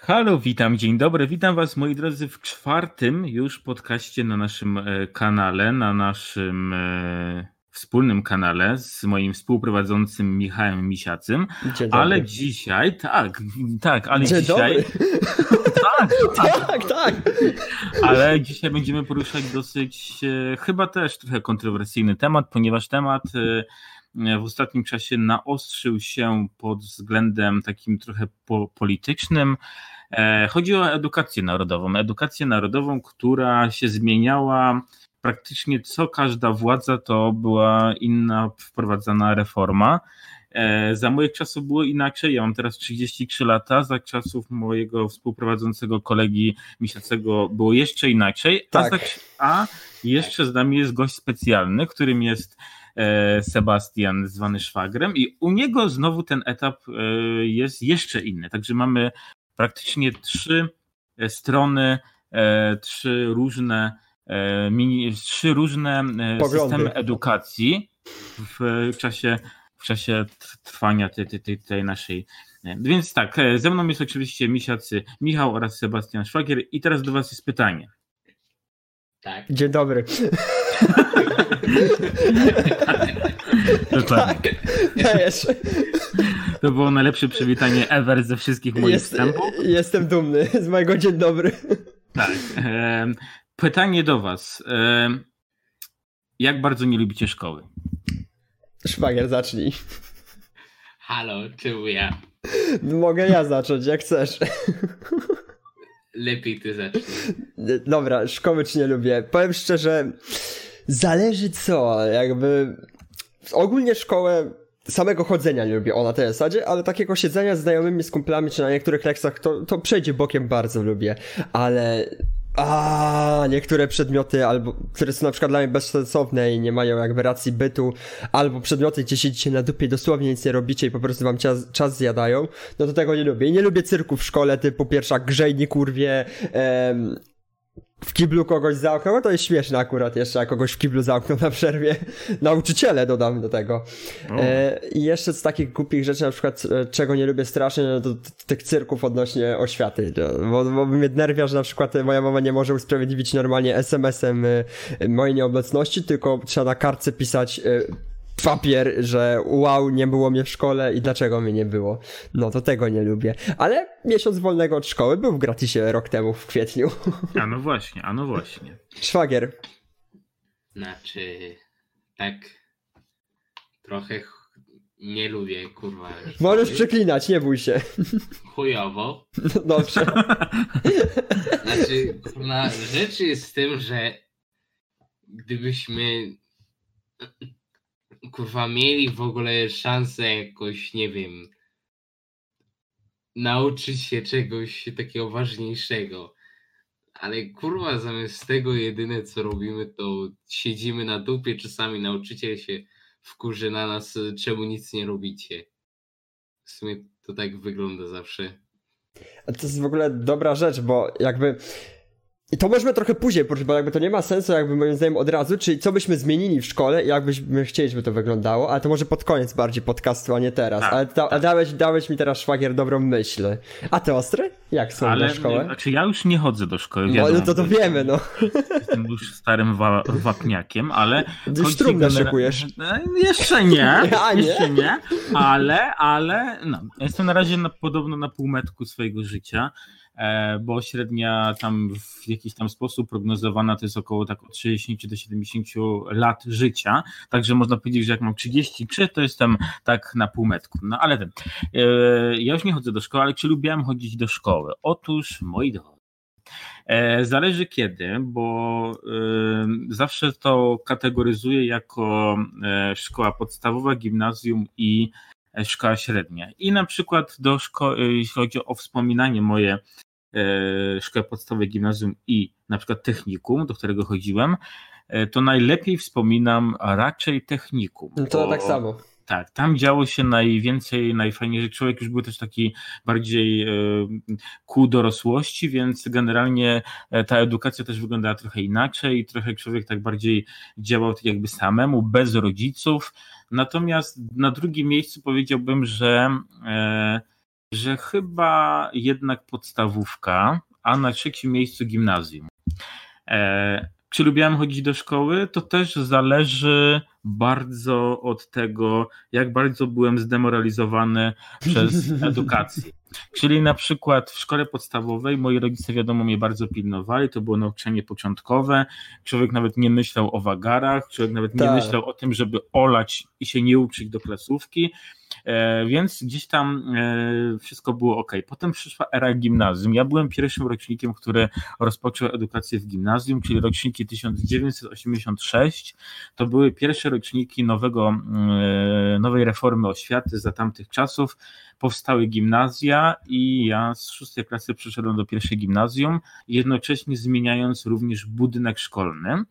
Halo, witam, dzień dobry. Witam Was, moi drodzy, w czwartym już podcaście na naszym e, kanale, na naszym e, wspólnym kanale z moim współprowadzącym Michałem Misiacym. Ale dzisiaj, tak, tak, ale Dzień dzisiaj. tak, tak, tak. Ale dzisiaj będziemy poruszać dosyć, e, chyba też trochę kontrowersyjny temat, ponieważ temat w ostatnim czasie naostrzył się pod względem takim trochę po politycznym. E, chodzi o edukację narodową. Edukację narodową, która się zmieniała praktycznie co każda władza, to była inna wprowadzana reforma. E, za moich czasów było inaczej. Ja mam teraz 33 lata. Za czasów mojego współprowadzącego kolegi Misiacego było jeszcze inaczej. Tak. A, za, a jeszcze z nami jest gość specjalny, którym jest E, Sebastian zwany szwagrem i u niego znowu ten etap e, jest jeszcze inny. Także mamy praktycznie trzy e, strony, trzy różne mini, trzy różne systemy edukacji w czasie, w czasie trwania tej, tej, tej naszej. Więc tak, ze mną jest oczywiście misiacy Michał oraz Sebastian Szwagier i teraz do was jest pytanie. Tak. Dzień dobry. Tak. Dajesz. To było najlepsze przywitanie ever ze wszystkich moich Jest, wstępów. Jestem dumny z mojego dzień dobry. Tak. Pytanie do was. Jak bardzo nie lubicie szkoły? Szwagier, zacznij. Halo, czemu ja? Mogę ja zacząć, jak chcesz. Lepiej ty zacznij. Dobra, szkoły czy nie lubię. Powiem szczerze, zależy co, jakby ogólnie szkołę samego chodzenia nie lubię, o na zasadzie, ale takiego siedzenia z znajomymi, z kumplami, czy na niektórych lekcjach, to, to przejdzie bokiem bardzo lubię, ale a niektóre przedmioty, albo które są na przykład dla mnie bezsensowne i nie mają jakby racji bytu, albo przedmioty, gdzie siedzicie na dupie dosłownie nic nie robicie i po prostu wam czas, czas zjadają, no to tego nie lubię. I nie lubię cyrku w szkole, typu pierwsza grzejni kurwie, em, w kiblu kogoś zamknął, no to jest śmieszne akurat jeszcze, jak kogoś w kiblu zamknął na przerwie. Nauczyciele dodam do tego. E, I jeszcze z takich głupich rzeczy, na przykład e, czego nie lubię strasznie, no to tych cyrków odnośnie oświaty. No, bo, bo mnie nerwia, że na przykład moja mama nie może usprawiedliwić normalnie SMS-em e, mojej nieobecności, tylko trzeba na kartce pisać papier, że wow, nie było mnie w szkole i dlaczego mnie nie było. No to tego nie lubię. Ale miesiąc wolnego od szkoły był w gratisie rok temu w kwietniu. A no właśnie, a no właśnie. Szwagier. Znaczy, tak trochę nie lubię, kurwa. Możesz przeklinać, nie bój się. Chujowo. No, dobrze. Znaczy, kurwa, rzecz jest z tym, że gdybyśmy kurwa, mieli w ogóle szansę jakoś, nie wiem, nauczyć się czegoś takiego ważniejszego. Ale kurwa, zamiast tego jedyne co robimy, to siedzimy na dupie, czasami nauczyciel się wkurzy na nas, czemu nic nie robicie. W sumie to tak wygląda zawsze. A to jest w ogóle dobra rzecz, bo jakby i to możemy trochę później poruszyć, bo jakby to nie ma sensu jakby moim zdaniem od razu, czyli co byśmy zmienili w szkole i jakbyśmy chcieli, żeby to wyglądało, ale to może pod koniec bardziej podcastu, a nie teraz. Tak, ale ta, tak. dałeś, dałeś mi teraz szwagier dobrą myśl. A ty ostry? Jak są ale, na szkołę? Znaczy ja już nie chodzę do szkoły, wiadomo. No, no to to wiemy, no. Jestem już starym wa wapniakiem, ale... Już trumnę genera... szykujesz. E, jeszcze nie, a, nie, jeszcze nie, ale, ale no, jestem na razie na, podobno na półmetku swojego życia. E, bo średnia tam w jakiś tam sposób prognozowana to jest około tak od 60 do 70 lat życia, także można powiedzieć, że jak mam 33, to jestem tak na półmetku. No ale ten, e, ja już nie chodzę do szkoły, ale czy lubiłem chodzić do szkoły? Otóż, moi drodzy, e, Zależy kiedy, bo zawsze to kategoryzuję jako szkoła podstawowa, gimnazjum i szkoła średnia. I na przykład do szkoły, jeśli chodzi o wspominanie moje E, szkołę podstawowej, gimnazjum i na przykład technikum, do którego chodziłem, e, to najlepiej wspominam raczej technikum. No to bo... tak samo. Tak, tam działo się najwięcej, najfajniej, że człowiek już był też taki bardziej e, ku dorosłości, więc generalnie ta edukacja też wyglądała trochę inaczej i trochę człowiek tak bardziej działał tak jakby samemu, bez rodziców. Natomiast na drugim miejscu powiedziałbym, że że chyba jednak podstawówka, a na trzecim miejscu gimnazjum. E, czy lubiłem chodzić do szkoły? To też zależy bardzo od tego, jak bardzo byłem zdemoralizowany przez edukację. Czyli na przykład w szkole podstawowej moi rodzice wiadomo mnie bardzo pilnowali, to było nauczanie początkowe, człowiek nawet nie myślał o wagarach, człowiek nawet nie tak. myślał o tym, żeby olać i się nie uczyć do klasówki, więc gdzieś tam e, wszystko było ok. Potem przyszła era gimnazjum. Ja byłem pierwszym rocznikiem, który rozpoczął edukację w gimnazjum, czyli roczniki 1986. To były pierwsze roczniki nowego, e, nowej reformy oświaty za tamtych czasów powstały gimnazja i ja z szóstej klasy przeszedłem do pierwszej gimnazjum, jednocześnie zmieniając również budynek szkolny.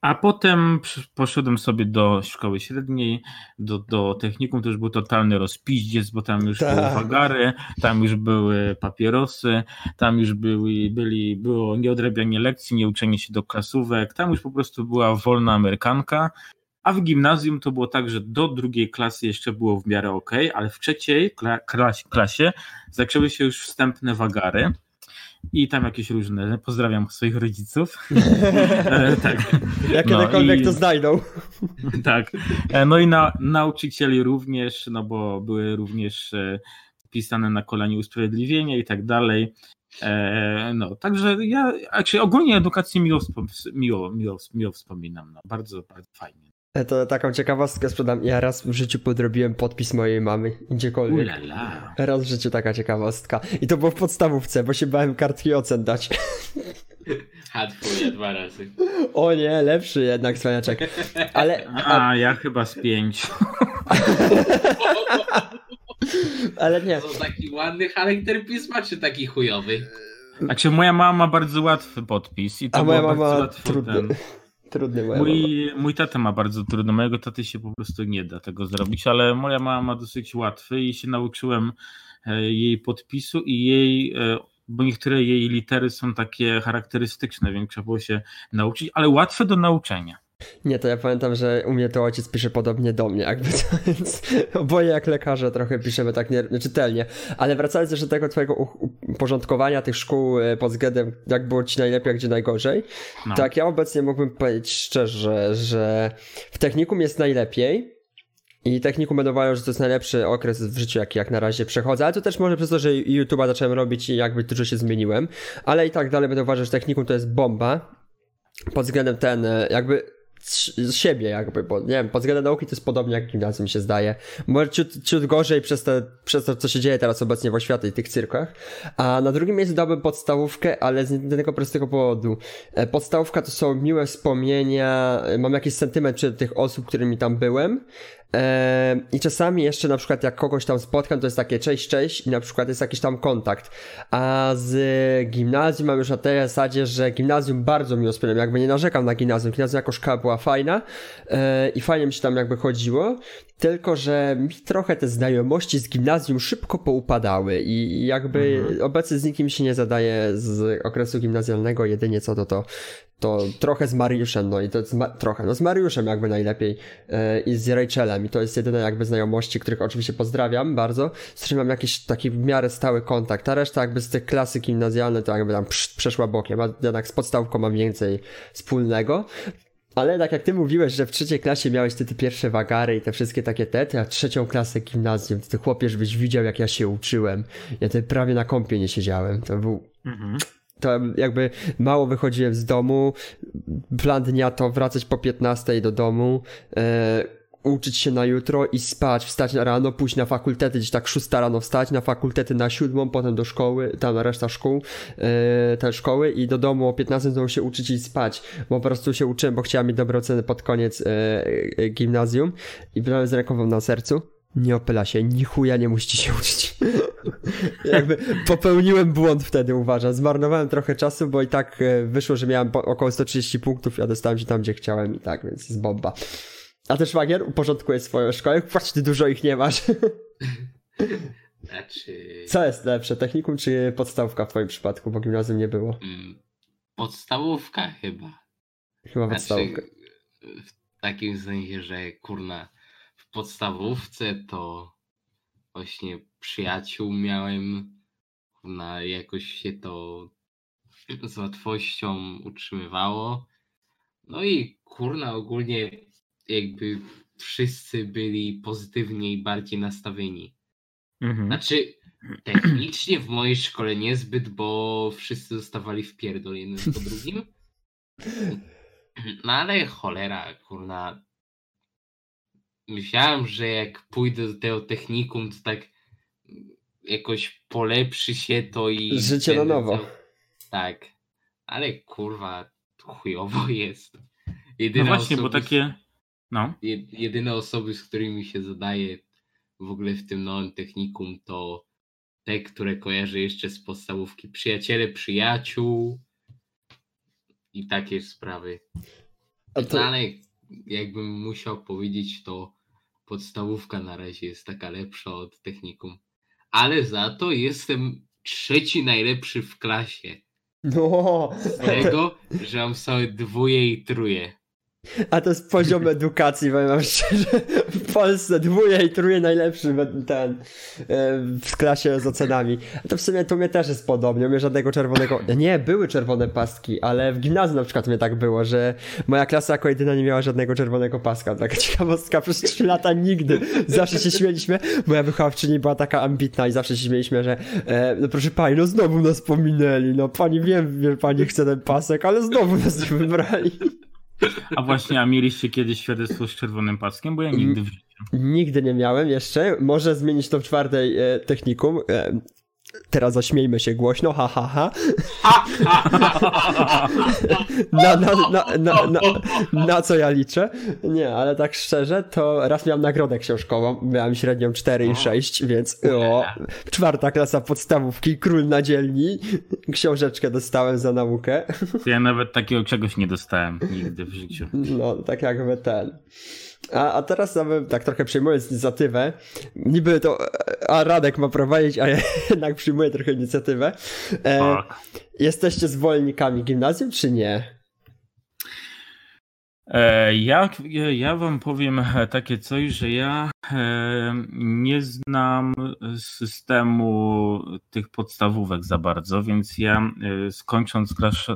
A potem poszedłem sobie do szkoły średniej, do, do technikum, to już był totalny rozpiździec, bo tam już były wagary, tam już były papierosy, tam już były, byli, było nieodrabianie lekcji, nie uczenie się do klasówek, tam już po prostu była wolna amerykanka. A w gimnazjum to było tak, że do drugiej klasy jeszcze było w miarę ok, ale w trzeciej klasie, klasie zaczęły się już wstępne wagary i tam jakieś różne, pozdrawiam swoich rodziców. e, tak. Jak no, kiedykolwiek i, to znajdą. tak. E, no i na, nauczycieli również, no bo były również e, pisane na kolanie usprawiedliwienia i tak dalej. E, no, także ja ogólnie edukację miło, miło, miło, miło wspominam. No, bardzo, bardzo fajnie. E, to taką ciekawostkę sprzedam. Ja raz w życiu podrobiłem podpis mojej mamy, gdziekolwiek. Ulala. Raz w życiu taka ciekawostka. I to było w podstawówce, bo się bałem kartki ocen dać. Hatfuję dwa razy. O nie, lepszy jednak cwaniaczek. Ale... A, a ja chyba z pięć. Ale nie. To taki ładny charakter pisma, czy taki chujowy? Znaczy moja mama ma bardzo łatwy podpis i to a moja mama trudny. Ten... Trudny mój, mój tata ma bardzo trudno, mojego taty się po prostu nie da tego zrobić, ale moja mama ma dosyć łatwy i się nauczyłem e, jej podpisu i jej, e, bo niektóre jej litery są takie charakterystyczne, więc trzeba było się nauczyć, ale łatwe do nauczenia. Nie, to ja pamiętam, że u mnie to ojciec pisze podobnie do mnie, jakby to, więc oboje jak lekarze trochę piszemy tak nieczytelnie. Ale wracając jeszcze do tego twojego uporządkowania tych szkół e, pod względem jak było ci najlepiej, a gdzie najgorzej, no. tak ja obecnie mógłbym powiedzieć szczerze, że w technikum jest najlepiej, i technikum będą uważał, że to jest najlepszy okres w życiu, jaki jak na razie przechodzę, ale to też może przez to, że YouTube'a zacząłem robić i jakby dużo się zmieniłem, ale i tak dalej będę uważał, że technikum to jest bomba pod względem ten, e, jakby z siebie jakby, bo nie wiem, pod względem nauki to jest podobnie jak gimnazjum mi się zdaje. Może ciut, ciut gorzej przez, te, przez to, co się dzieje teraz obecnie w oświacie i tych cyrkach. A na drugim miejscu dałbym podstawówkę, ale z jednego prostego powodu. E, podstawówka to są miłe wspomnienia, e, mam jakiś sentyment przed tych osób, którymi tam byłem. I czasami jeszcze na przykład jak kogoś tam spotkam, to jest takie cześć, cześć i na przykład jest jakiś tam kontakt. A z gimnazjum mam już na tej zasadzie, że gimnazjum bardzo mi wspomniałem, jakby nie narzekam na gimnazjum. Gimnazjum jako szkoła była fajna e, i fajnie mi się tam jakby chodziło, tylko że mi trochę te znajomości z gimnazjum szybko poupadały i jakby mhm. obecnie z nikim się nie zadaje z okresu gimnazjalnego, jedynie co to to to trochę z Mariuszem, no i to jest trochę, no z Mariuszem jakby najlepiej yy, i z Rachelem i to jest jedyne jakby znajomości, których oczywiście pozdrawiam bardzo, z którymi mam jakiś taki w miarę stały kontakt, a reszta jakby z tych klasy gimnazjalne to jakby tam przeszła bokiem, a jednak z podstawką mam więcej wspólnego. Ale tak jak ty mówiłeś, że w trzeciej klasie miałeś te, te pierwsze wagary i te wszystkie takie te, a trzecią klasę gimnazjum, to ty chłopie, żebyś widział jak ja się uczyłem. Ja tutaj prawie na kąpie nie siedziałem. To był... Mhm to jakby mało wychodziłem z domu. Plan dnia to wracać po 15 do domu, e, uczyć się na jutro i spać, wstać na rano, pójść na fakultety, gdzieś tak 6 rano wstać, na fakultety na siódmą, potem do szkoły, tam reszta szkół, e, te szkoły i do domu o 15 znowu się uczyć i spać, bo po prostu się uczyłem, bo chciałem mieć dobre oceny pod koniec e, e, gimnazjum i byłem z ręką na sercu nie opyla się, ni chuja nie musicie się uczyć. Jakby popełniłem błąd wtedy, uważam. Zmarnowałem trochę czasu, bo i tak e, wyszło, że miałem około 130 punktów, ja dostałem się tam, gdzie chciałem i tak, więc jest bomba. A też Wagier uporządkuje swoją szkołę. Patrz, ty dużo ich nie masz. Znaczy... Co jest lepsze, technikum czy podstawówka w twoim przypadku, bo gimnazjum nie było? Mm, podstawówka chyba. Chyba znaczy, podstawówka. W takim sensie, że kurna, podstawówce to właśnie przyjaciół miałem, na jakoś się to z łatwością utrzymywało. No i kurna ogólnie jakby wszyscy byli pozytywnie i bardziej nastawieni. Mhm. Znaczy, technicznie w mojej szkole niezbyt, bo wszyscy zostawali w pierdol jeden po drugim. No ale cholera, kurna. Myślałem, że jak pójdę do tego technikum, to tak jakoś polepszy się to i. Życie na nowo. Tak. Ale kurwa, chujowo jest. Jedyne no właśnie, osoby, bo takie. No. Jedyne osoby, z którymi się zadaje w ogóle w tym nowym technikum, to te, które kojarzę jeszcze z podstawówki. Przyjaciele przyjaciół i takie sprawy. A to... Ale jakbym musiał powiedzieć, to podstawówka na razie jest taka lepsza od technikum. Ale za to jestem trzeci najlepszy w klasie. No. Z tego, że mam same dwóje i truje. A to jest poziom edukacji, powiem szczerze. W Polsce dwóje i truje najlepszy ten e, w klasie z ocenami. A to w sumie to mnie też jest podobnie. Mnie żadnego czerwonego. Nie, były czerwone paski, ale w gimnazjum na przykład mnie tak było, że moja klasa jako jedyna nie miała żadnego czerwonego paska. Taka ciekawostka, przez 3 lata nigdy. Zawsze się śmieliśmy. Moja wychowawczyni była taka ambitna i zawsze się śmieliśmy, że e, no proszę pani, no znowu nas pominęli. No pani wiem, że pani chce ten pasek, ale znowu nas nie wybrali. A właśnie, a mieliście kiedyś świadectwo z czerwonym paskiem? Bo ja nigdy w życiu. Nigdy nie miałem jeszcze. Może zmienić to w czwartej e, technikum. Teraz zaśmiejmy się głośno, ha, ha, ha. na, na, na, na, co ja liczę? Nie, ale tak szczerze, to raz miałem nagrodę książkową, miałem średnią 4 i 6, więc o, czwarta klasa podstawówki, król na dzielni, książeczkę dostałem za naukę. Ja nawet takiego czegoś nie dostałem nigdy w życiu. No, tak jakby ten. A, a teraz nawet tak trochę przyjmując inicjatywę, niby to a Radek ma prowadzić, a ja jednak przyjmuję trochę inicjatywę. E, tak. Jesteście zwolennikami gimnazjum, czy nie? E, ja, ja wam powiem takie coś, że ja e, nie znam systemu tych podstawówek za bardzo, więc ja e, skończąc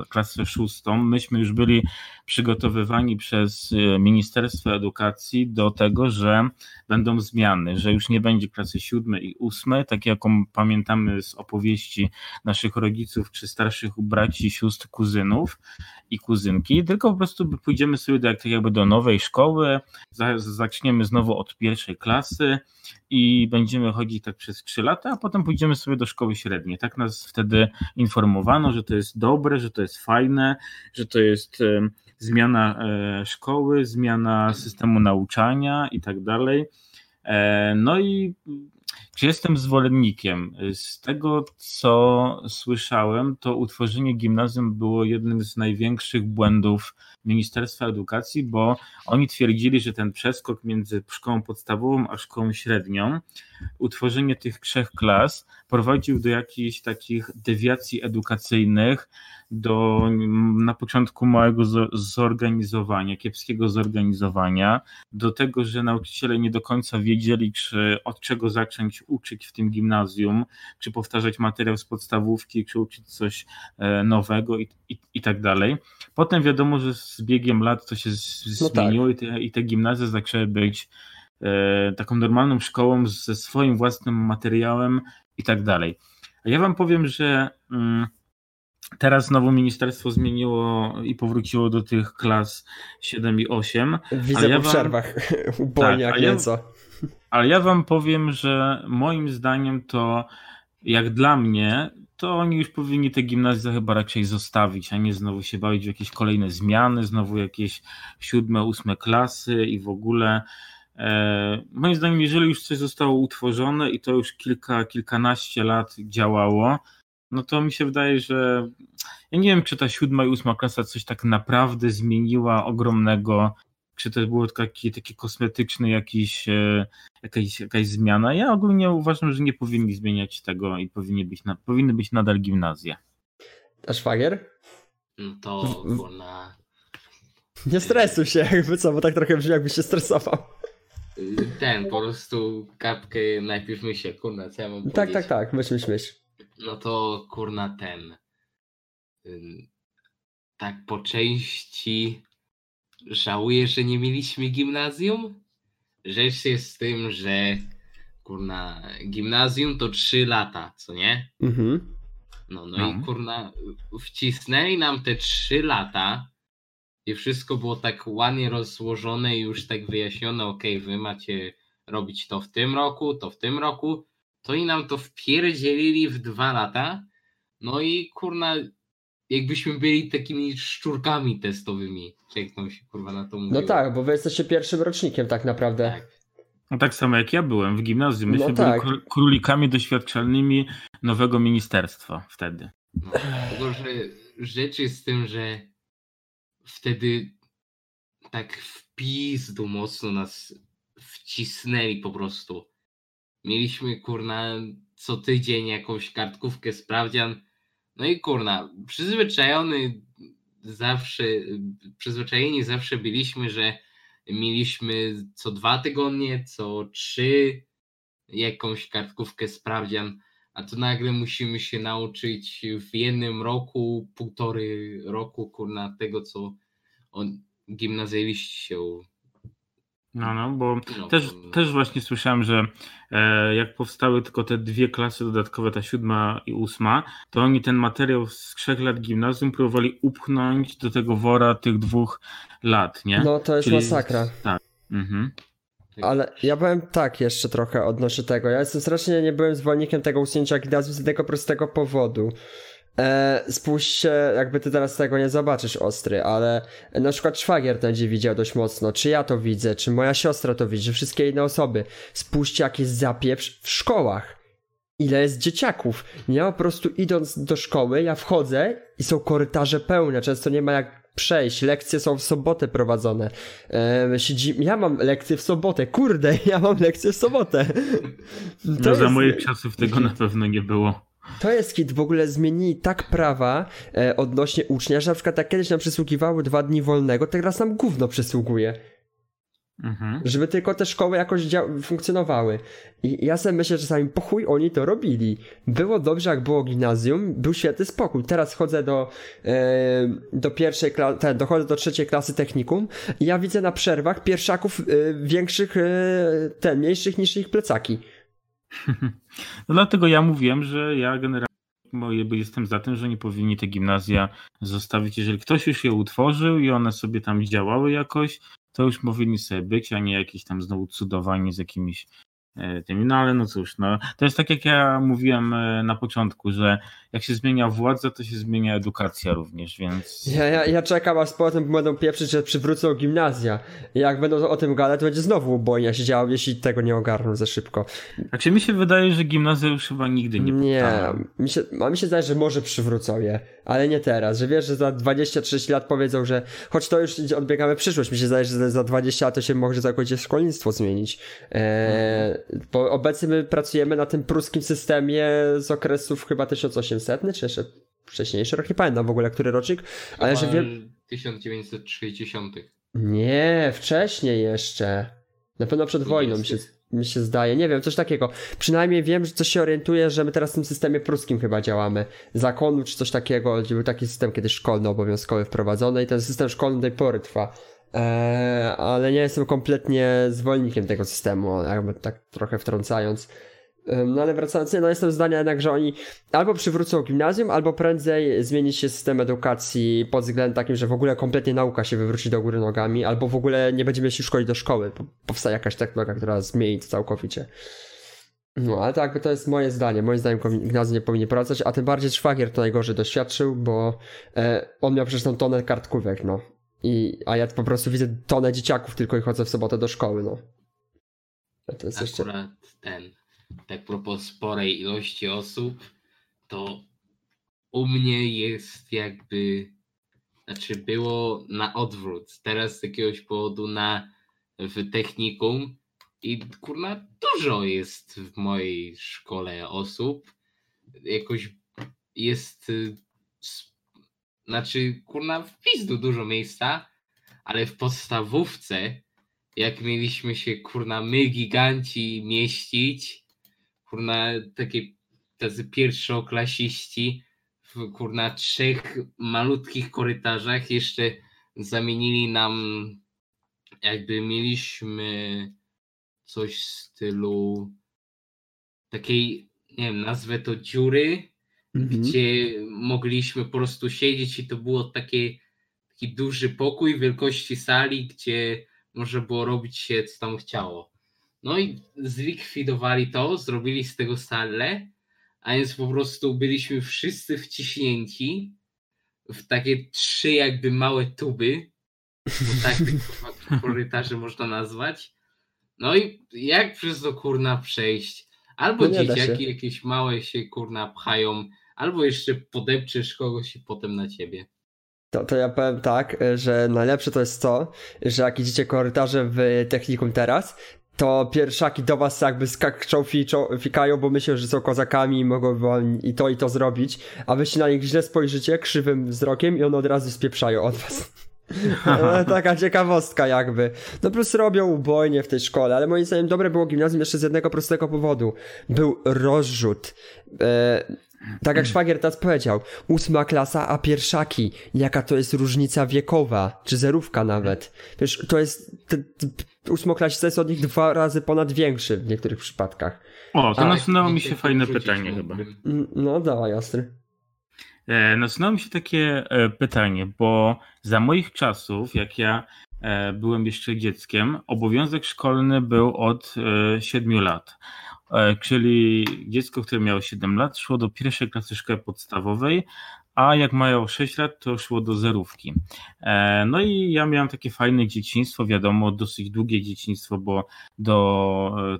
klasę, szóstą, myśmy już byli przygotowywani przez Ministerstwo Edukacji do tego, że będą zmiany, że już nie będzie klasy siódmej i ósmej, tak jaką pamiętamy z opowieści naszych rodziców czy starszych braci, sióstr, kuzynów i kuzynki, tylko po prostu pójdziemy sobie do, tak jakby do nowej szkoły, zaczniemy znowu od pierwszej klasy i będziemy chodzić tak przez trzy lata, a potem pójdziemy sobie do szkoły średniej. Tak nas wtedy informowano, że to jest dobre, że to jest fajne, że to jest zmiana e, szkoły, zmiana systemu nauczania i tak dalej. E, no i czy jestem zwolennikiem? Z tego, co słyszałem, to utworzenie gimnazjum było jednym z największych błędów Ministerstwa Edukacji, bo oni twierdzili, że ten przeskok między szkołą podstawową a szkołą średnią, utworzenie tych trzech klas prowadził do jakichś takich dewiacji edukacyjnych, do na początku małego zorganizowania, kiepskiego zorganizowania, do tego, że nauczyciele nie do końca wiedzieli, czy od czego zacząć uczyć w tym gimnazjum, czy powtarzać materiał z podstawówki, czy uczyć coś e, nowego i, i, i tak dalej. Potem wiadomo, że z biegiem lat to się no tak. zmieniło i, te, i te gimnazje zaczęły być taką normalną szkołą ze swoim własnym materiałem i tak dalej. A ja wam powiem, że mm, teraz znowu ministerstwo zmieniło i powróciło do tych klas 7 i 8. Widzę ja po wam, przerwach, ubolnie tak, nieco. ale ja wam powiem, że moim zdaniem to jak dla mnie to oni już powinni te gimnazja chyba raczej zostawić, a nie znowu się bawić w jakieś kolejne zmiany, znowu jakieś siódme, ósme klasy i w ogóle. E, moim zdaniem, jeżeli już coś zostało utworzone i to już kilka, kilkanaście lat działało, no to mi się wydaje, że ja nie wiem, czy ta siódma i ósma klasa coś tak naprawdę zmieniła ogromnego czy to było taki, taki kosmetyczny jakiś, e, jakaś, jakaś zmiana. Ja ogólnie uważam, że nie powinni zmieniać tego i powinny być, na, powinny być nadal gimnazje. A szwagier? No to na... Nie stresuj się, jakby co, bo tak trochę brzmi jakbyś się stresował. Ten, po prostu kapkę najpierw myślę, kurna, co ja mam Tak, tak, tak, myśl, myśl, myśl. No to kurna ten. Tak po części żałuję, że nie mieliśmy gimnazjum. Rzecz jest z tym, że kurna, gimnazjum to 3 lata, co nie? Mhm. No, no, no, i kurna, wcisnęli nam te 3 lata i wszystko było tak ładnie rozłożone i już tak wyjaśnione, ok, wy macie robić to w tym roku, to w tym roku, to i nam to wpierdzielili w dwa lata, no i kurna, jakbyśmy byli takimi szczurkami testowymi, jak tam się kurwa na to mówi. No tak, bo wy jesteście pierwszym rocznikiem tak naprawdę. Tak. No tak samo jak ja byłem w gimnazjum. Myśmy no tak. byli królikami doświadczalnymi nowego ministerstwa wtedy. No, tylko, że rzecz jest z tym, że wtedy tak w pizdu mocno nas wcisnęli po prostu. Mieliśmy kurna co tydzień jakąś kartkówkę sprawdzian. No i kurna, przyzwyczajony zawsze, przyzwyczajeni zawsze byliśmy, że mieliśmy co dwa tygodnie, co trzy jakąś kartkówkę sprawdzian, a tu nagle musimy się nauczyć w jednym roku, półtory roku, kurna, tego, co on, gimnazjaliści się no, no, bo no, też, no. też właśnie słyszałem, że e, jak powstały tylko te dwie klasy dodatkowe, ta siódma i ósma, to oni ten materiał z trzech lat gimnazjum próbowali upchnąć do tego wora tych dwóch lat, nie? No, to jest Czyli, masakra. Tak. Mhm. Ale ja byłem tak jeszcze trochę odnośnie tego. Ja jestem strasznie nie byłem zwolennikiem tego usunięcia gimnazjum z tego prostego powodu. E, spójrzcie, jakby ty teraz tego nie zobaczysz ostry, ale na przykład szwagier będzie widział dość mocno, czy ja to widzę, czy moja siostra to widzi, czy wszystkie inne osoby. Spójrzcie, jak jest zapieprz w szkołach. Ile jest dzieciaków. Ja po prostu idąc do szkoły, ja wchodzę i są korytarze pełne, często nie ma jak przejść, lekcje są w sobotę prowadzone. E. Ja mam lekcje w sobotę, kurde, ja mam lekcje w sobotę. To no jest... za moich czasów tego na pewno nie było. To jest hit, w ogóle zmienili tak prawa e, odnośnie ucznia, że na przykład jak kiedyś nam przysługiwały dwa dni wolnego, teraz nam gówno przysługuje. Mhm. Żeby tylko te szkoły jakoś funkcjonowały. I ja sobie myślę, że czasami po chuj oni to robili. Było dobrze, jak było gimnazjum, był świetny spokój. Teraz chodzę do, e, do pierwszej klasy, dochodzę do trzeciej klasy technikum i ja widzę na przerwach pierwszaków e, większych, e, ten, mniejszych niż ich plecaki. No dlatego ja mówiłem, że ja generalnie jestem za tym, że nie powinni te gimnazja zostawić. Jeżeli ktoś już je utworzył i one sobie tam działały jakoś, to już powinni sobie być, a nie jakieś tam znowu cudowanie z jakimiś E, tymi. No ale no cóż, no, to jest tak jak ja mówiłem e, na początku, że jak się zmienia władza, to się zmienia edukacja również, więc... Ja, ja, ja czekam, aż potem będą pieprzyć, że przywrócą gimnazja. Jak będą o tym gadać, to będzie znowu ubojnia się działo, jeśli tego nie ogarną za szybko. Się mi się wydaje, że gimnazja już chyba nigdy nie Nie, mi się, a mi się zdaje, że może przywrócą je, ale nie teraz, że wiesz, że za 20-30 lat powiedzą, że choć to już odbiegamy przyszłość, mi się zdaje, że za 20 lat to się może całkowicie szkolnictwo zmienić. Eee, bo obecnie my pracujemy na tym pruskim systemie z okresów chyba 1800, czy jeszcze wcześniejszy rok, nie pamiętam w ogóle, który rocznik, chyba ale że wiem... 1960. Nie, wcześniej jeszcze. Na pewno przed wojną mi się, mi się zdaje. Nie wiem, coś takiego. Przynajmniej wiem, że coś się orientuje, że my teraz w tym systemie pruskim chyba działamy. Zakonu czy coś takiego, gdzie był taki system kiedyś szkolny, obowiązkowy wprowadzony i ten system szkolny do tej pory trwa. Eee, ale nie jestem kompletnie zwolennikiem tego systemu, jakby tak trochę wtrącając. No ale wracając, no jestem zdania jednak, że oni albo przywrócą gimnazjum, albo prędzej zmieni się system edukacji pod względem takim, że w ogóle kompletnie nauka się wywróci do góry nogami, albo w ogóle nie będziemy się szkolić do szkoły. Powstaje jakaś technologia, która zmieni to całkowicie. No, ale tak, to jest moje zdanie. Moim zdaniem gimnazjum nie powinien pracować, a tym bardziej Szwagier to najgorzej doświadczył, bo e, on miał przecież tą tonę kartkówek, no. I, a ja po prostu widzę tonę dzieciaków tylko i chodzę w sobotę do szkoły, no. to jest Akurat jeszcze... ten, tak propos sporej ilości osób, to u mnie jest jakby, znaczy było na odwrót. Teraz z jakiegoś powodu na w technikum i kurna dużo jest w mojej szkole osób. Jakoś jest znaczy, kurna, w pizdu dużo miejsca, ale w podstawówce jak mieliśmy się, kurna, my giganci mieścić, kurna, takie tacy pierwszoklasiści w, kurna, trzech malutkich korytarzach jeszcze zamienili nam, jakby mieliśmy coś w stylu takiej, nie wiem, nazwę to dziury, mhm. gdzie mogliśmy po prostu siedzieć i to było takie, taki duży pokój wielkości sali, gdzie można było robić się co tam chciało. No i zlikwidowali to, zrobili z tego salę, a więc po prostu byliśmy wszyscy wciśnięci w takie trzy jakby małe tuby, bo tak korytarze można nazwać. No i jak przez to kurna przejść? Albo no dzieciaki jakieś małe się kurna pchają, albo jeszcze podepczesz kogoś i potem na ciebie. To, to ja powiem tak, że najlepsze to jest to, że jak idziecie korytarze w technikum teraz, to pierwszaki do was jakby skaczą, fikają, bo myślą, że są kozakami i mogą i to i to zrobić, a wy się na nich źle spojrzycie krzywym wzrokiem i one od razu spieprzają od was. Taka ciekawostka jakby. No plus robią ubojnie w tej szkole, ale moim zdaniem dobre było gimnazjum jeszcze z jednego prostego powodu. Był rozrzut. E, tak jak szwagier teraz powiedział, ósma klasa, a pierwszaki. Jaka to jest różnica wiekowa, czy zerówka nawet. Wiesz, to jest, ósmoklasista jest od nich dwa razy ponad większy w niektórych przypadkach. O, to nasunęło mi się fajne pytanie chyba. No dawaj, Ostry. E, nasunęło mi się takie e, pytanie, bo za moich czasów, jak ja e, byłem jeszcze dzieckiem, obowiązek szkolny był od 7 lat. Czyli dziecko, które miało 7 lat, szło do pierwszej klasy szkoły podstawowej, a jak mają 6 lat, to szło do zerówki. E, no i ja miałem takie fajne dzieciństwo, wiadomo, dosyć długie dzieciństwo, bo do, e,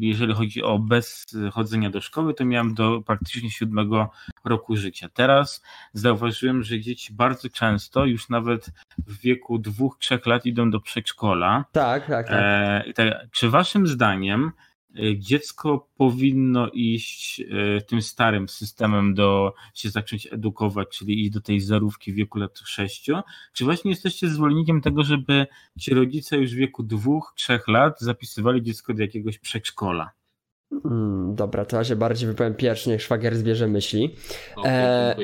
jeżeli chodzi o bez chodzenia do szkoły, to miałem do praktycznie siódmego roku życia. Teraz zauważyłem, że dzieci bardzo często, już nawet w wieku dwóch, trzech lat idą do przedszkola. Tak, tak, tak. E, tak czy waszym zdaniem dziecko powinno iść y, tym starym systemem do się zacząć edukować, czyli iść do tej zarówki w wieku lat 6? Czy właśnie jesteście zwolennikiem tego, żeby ci rodzice już w wieku dwóch, trzech lat zapisywali dziecko do jakiegoś przedszkola? Hmm, dobra, to ja się bardziej wypowiem pierwszy, niech szwagier zbierze myśli. O, e,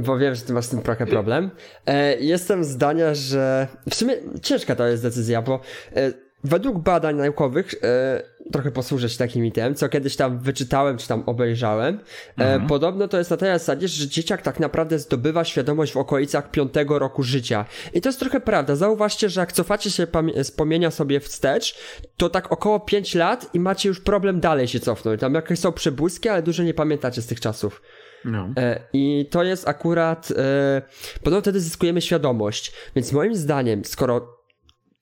bo wiem, że ty masz z tym trochę problem. E, jestem zdania, że w sumie ciężka to jest decyzja, bo e, według badań naukowych e, trochę posłużyć takim item, co kiedyś tam wyczytałem, czy tam obejrzałem. E, mhm. podobno to jest na tej zasadzie, że dzieciak tak naprawdę zdobywa świadomość w okolicach piątego roku życia. I to jest trochę prawda. Zauważcie, że jak cofacie się wspomnienia sobie wstecz, to tak około 5 lat i macie już problem dalej się cofnąć. Tam jakieś są przebłyski, ale dużo nie pamiętacie z tych czasów. No. E, I to jest akurat. E, podobno wtedy zyskujemy świadomość. Więc moim zdaniem, skoro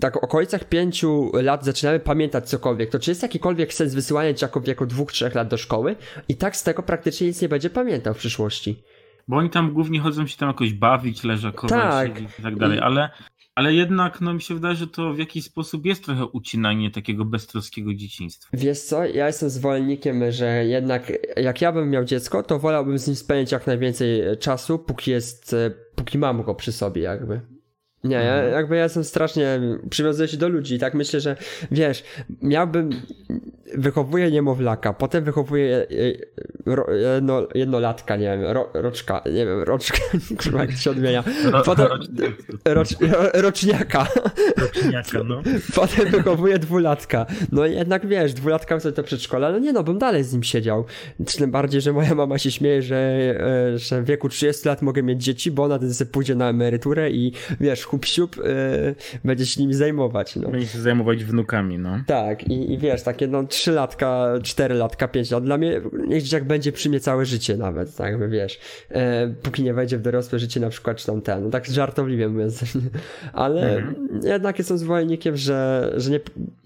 tak w okolicach pięciu lat zaczynamy pamiętać cokolwiek, to czy jest jakikolwiek sens wysyłania dzieciaków w wieku dwóch, trzech lat do szkoły i tak z tego praktycznie nic nie będzie pamiętał w przyszłości. Bo oni tam głównie chodzą się tam jakoś bawić, leżakować tak. i tak dalej, ale, ale jednak no, mi się wydaje, że to w jakiś sposób jest trochę ucinanie takiego beztroskiego dzieciństwa. Wiesz co, ja jestem zwolennikiem, że jednak jak ja bym miał dziecko, to wolałbym z nim spędzić jak najwięcej czasu, póki jest, póki mam go przy sobie jakby. Nie, ja, mhm. jakby ja jestem strasznie, przywiązuję się do ludzi, tak myślę, że wiesz, miałbym, wychowuję niemowlaka, potem wychowuję e, ro, jedno, jednolatka, nie wiem, ro, roczka, nie wiem, roczka, kurwa, jak się odmienia, potem, rocz, roczniaka, roczniaka, no. potem wychowuję dwulatka, no jednak wiesz, dwulatka sobie to przedszkola, no nie no, bym dalej z nim siedział, tym bardziej, że moja mama się śmieje, że, e, że w wieku 30 lat mogę mieć dzieci, bo ona wtedy sobie pójdzie na emeryturę i wiesz, kup siup, yy, będzie się nimi zajmować. No. Będzie się zajmować wnukami, no. Tak, i, i wiesz, takie no trzy latka, cztery latka, pięć lat. Dla mnie niech dzieciak będzie przy mnie całe życie nawet, tak wiesz. E, póki nie wejdzie w dorosłe życie na przykład, czy tam ten, no tak żartobliwie mówiąc. Ale mhm. jednak jestem zwolennikiem, że, że nie,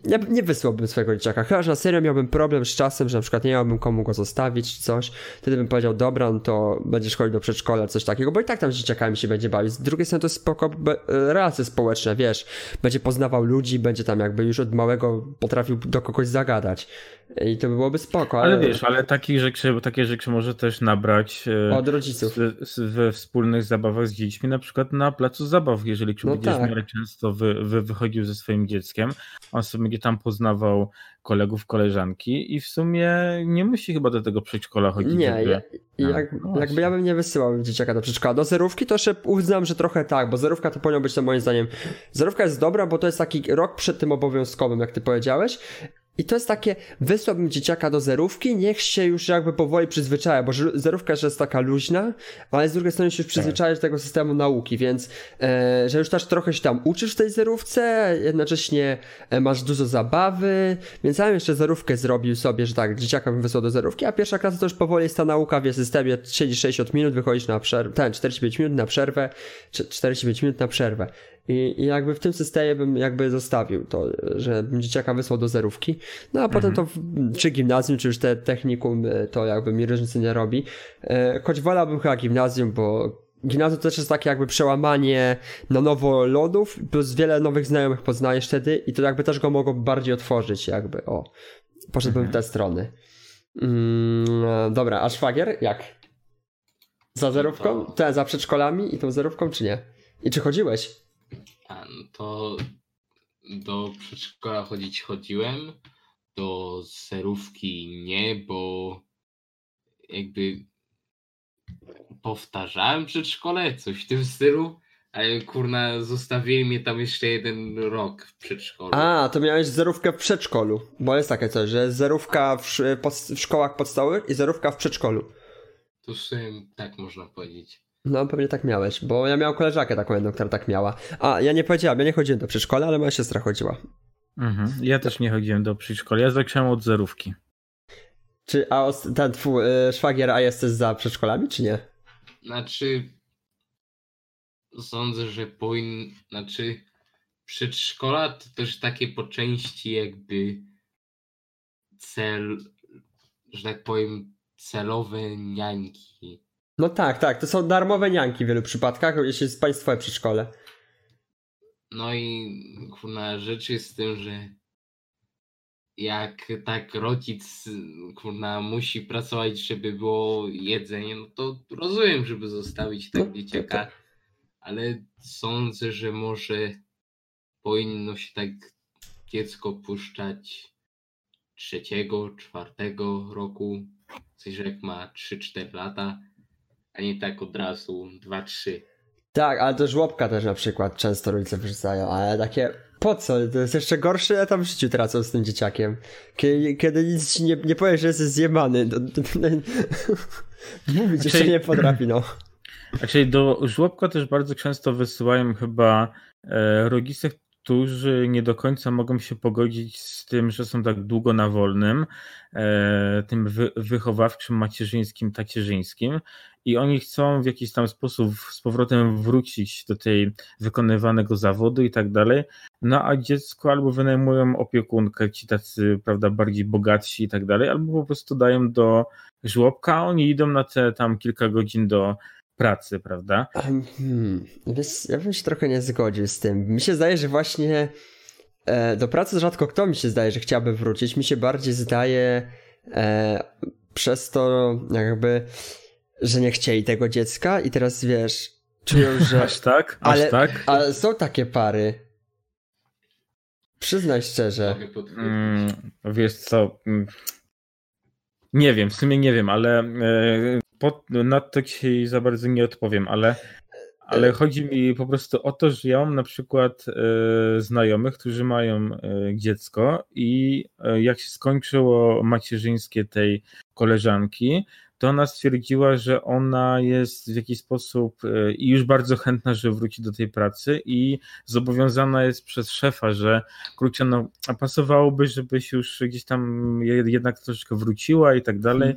nie, nie wysłałbym swojego dzieciaka. Chyba, że na serio miałbym problem z czasem, że na przykład nie miałbym komu go zostawić, czy coś. Wtedy bym powiedział, dobra, no to będziesz chodził do przedszkola, coś takiego, bo i tak tam z dzieciakami się będzie bawić. Z drugiej strony to jest spoko, relacje społeczne, wiesz, będzie poznawał ludzi, będzie tam jakby już od małego potrafił do kogoś zagadać. I to by byłoby spoko. Ale, ale wiesz, ale takich rzeczy takie, rzeczy może też nabrać e, od rodziców we wspólnych zabawach z dziećmi, na przykład na placu zabaw, jeżeli no będziesz tak. często wy, wy, wychodził ze swoim dzieckiem, on sobie tam poznawał kolegów, koleżanki i w sumie nie musi chyba do tego przedszkola chodzić. Nie, ja, no, jak, no jakby ja bym nie wysyłał dzieciaka do przedszkola. Do zerówki to jeszcze uznam, że trochę tak, bo zerówka to powinno być to moim zdaniem. Zerówka jest dobra, bo to jest taki rok przed tym obowiązkowym, jak ty powiedziałeś, i to jest takie, wysłałbym dzieciaka do zerówki, niech się już jakby powoli przyzwyczaja, bo zerówka jest taka luźna, ale z drugiej strony się już przyzwyczaja do tego systemu nauki, więc e, że już też trochę się tam uczysz w tej zerówce, jednocześnie e, masz dużo zabawy, więc ja bym jeszcze zerówkę zrobił sobie, że tak, dzieciaka bym wysłał do zerówki, a pierwsza klasa to już powoli jest ta nauka w systemie, siedzisz 60 minut, wychodzisz na przerwę, ten 45 minut na przerwę, 45 minut na przerwę. I, I, jakby w tym systemie bym jakby zostawił to, że bym dzieciaka wysłał do zerówki. No a potem to w, czy gimnazjum, czy już te technikum, e, to jakby mi różnicy nie robi. E, choć wolałbym chyba gimnazjum, bo gimnazjum to też jest takie jakby przełamanie na nowo lodów, plus wiele nowych znajomych poznajesz wtedy i to jakby też go mogło bardziej otworzyć jakby, o. Poszedłbym mhm. w te strony. Mm, e, dobra, a szwagier jak? Za zerówką? Te, za przedszkolami i tą zerówką, czy nie? I czy chodziłeś? To do przedszkola chodzić chodziłem, do serówki nie, bo jakby powtarzałem przedszkole, coś w tym stylu, ale kurna, zostawili mnie tam jeszcze jeden rok w przedszkolu. A, to miałeś zerówkę w przedszkolu, bo jest takie coś, że zerówka w, w szkołach podstawowych i zerówka w przedszkolu. To w sumie tak można powiedzieć. No, pewnie tak miałeś, bo ja miałem koleżankę taką jedną, która tak miała. A, ja nie powiedziałam, ja nie chodziłem do przedszkola, ale moja siostra chodziła. Mhm. Ja też nie chodziłem do przedszkola, ja zacząłem od zerówki. Czy, a ten twój y, szwagier, a jesteś za przedszkolami, czy nie? Znaczy, sądzę, że powinien, znaczy przedszkola to też takie po części jakby cel, że tak powiem, celowe niańki. No tak, tak. To są darmowe nianki w wielu przypadkach, jeśli jest państwowe przedszkole. No i kurna, rzecz jest z tym, że jak tak rodzic kurna musi pracować, żeby było jedzenie, no to rozumiem, żeby zostawić tak no, dzieciaka, tak. ale sądzę, że może powinno się tak dziecko puszczać trzeciego, czwartego roku, coś, że jak ma 3-4 lata, a nie tak od razu 2-3. Tak, ale to żłobka też na przykład często rodzice wrzucają, ale takie po co? To jest jeszcze gorsze, ja tam w życiu tracą z tym dzieciakiem. Kiedy, kiedy nic ci nie, nie powiesz, że jesteś zjemany. To, to, to, mówić jeszcze nie potrafi, no. Czyli do żłobka też bardzo często wysyłają chyba e, rodzice, którzy nie do końca mogą się pogodzić z tym, że są tak długo na wolnym, e, tym wy, wychowawczym, macierzyńskim, tacierzyńskim i oni chcą w jakiś tam sposób z powrotem wrócić do tej wykonywanego zawodu i tak dalej, no a dziecko albo wynajmują opiekunkę, ci tacy, prawda, bardziej bogatsi i tak dalej, albo po prostu dają do żłobka, a oni idą na te tam kilka godzin do pracy, prawda? Hmm, ja bym się trochę nie zgodził z tym. Mi się zdaje, że właśnie e, do pracy rzadko kto mi się zdaje, że chciałby wrócić. Mi się bardziej zdaje e, przez to jakby, że nie chcieli tego dziecka i teraz wiesz, czują, że... Aż tak? Aż ale, tak? Ale są takie pary. Przyznaj szczerze. Mm, wiesz co... Mm, nie wiem, w sumie nie wiem, ale e, pod, na to ci za bardzo nie odpowiem, ale, ale chodzi mi po prostu o to, że ja mam na przykład e, znajomych, którzy mają e, dziecko i jak się skończyło macierzyńskie tej koleżanki, to ona stwierdziła, że ona jest w jakiś sposób e, i już bardzo chętna, że wróci do tej pracy i zobowiązana jest przez szefa, że kurczę, no pasowałoby, żebyś już gdzieś tam jednak troszeczkę wróciła i tak dalej.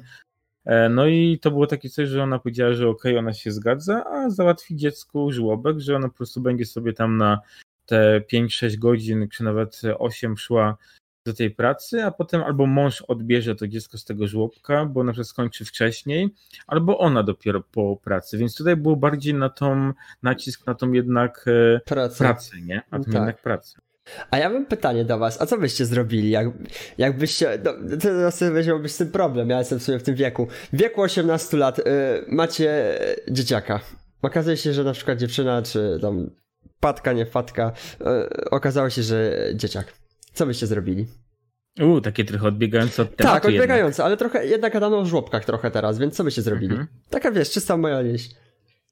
Hmm. E, no i to było takie coś, że ona powiedziała, że okej, okay, ona się zgadza, a załatwi dziecku żłobek, że ona po prostu będzie sobie tam na te 5-6 godzin, czy nawet 8 szła do tej pracy, a potem albo mąż odbierze to dziecko z tego żłobka, bo na przykład skończy wcześniej, albo ona dopiero po pracy. Więc tutaj był bardziej na tą nacisk na tą jednak e, pracę, pracę nie? A tą tak. jednak pracę. A ja mam pytanie do was, a co byście zrobili, jak, jakbyście, no, teraz sobie weźmiałbyś z tym problem, ja jestem w sumie w tym wieku. W wieku 18 lat y, macie dzieciaka. Okazuje się, że na przykład dziewczyna, czy tam patka, nie fatka, y, okazało się, że dzieciak. Co byście zrobili? U, takie trochę odbiegające od tematu Tak, odbiegające, ale trochę, jednak gadamy o żłobkach trochę teraz, więc co byście zrobili? Mhm. Taka wiesz, czysta moja lieś.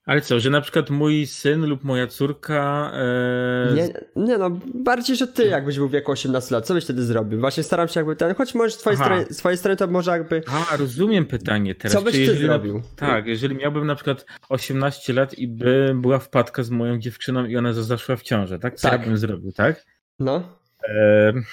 Ale co, że na przykład mój syn lub moja córka. E... Nie, nie, no, bardziej, że ty jakbyś był w wieku 18 lat, co byś wtedy zrobił? Właśnie staram się jakby ten, choć może z twojej, strony, z twojej strony to może jakby. A, rozumiem pytanie teraz. Co byś ty zrobił? tak, jeżeli miałbym na przykład 18 lat i by była wpadka z moją dziewczyną i ona zaszła w ciążę, tak? Co tak. ja bym zrobił, tak? No.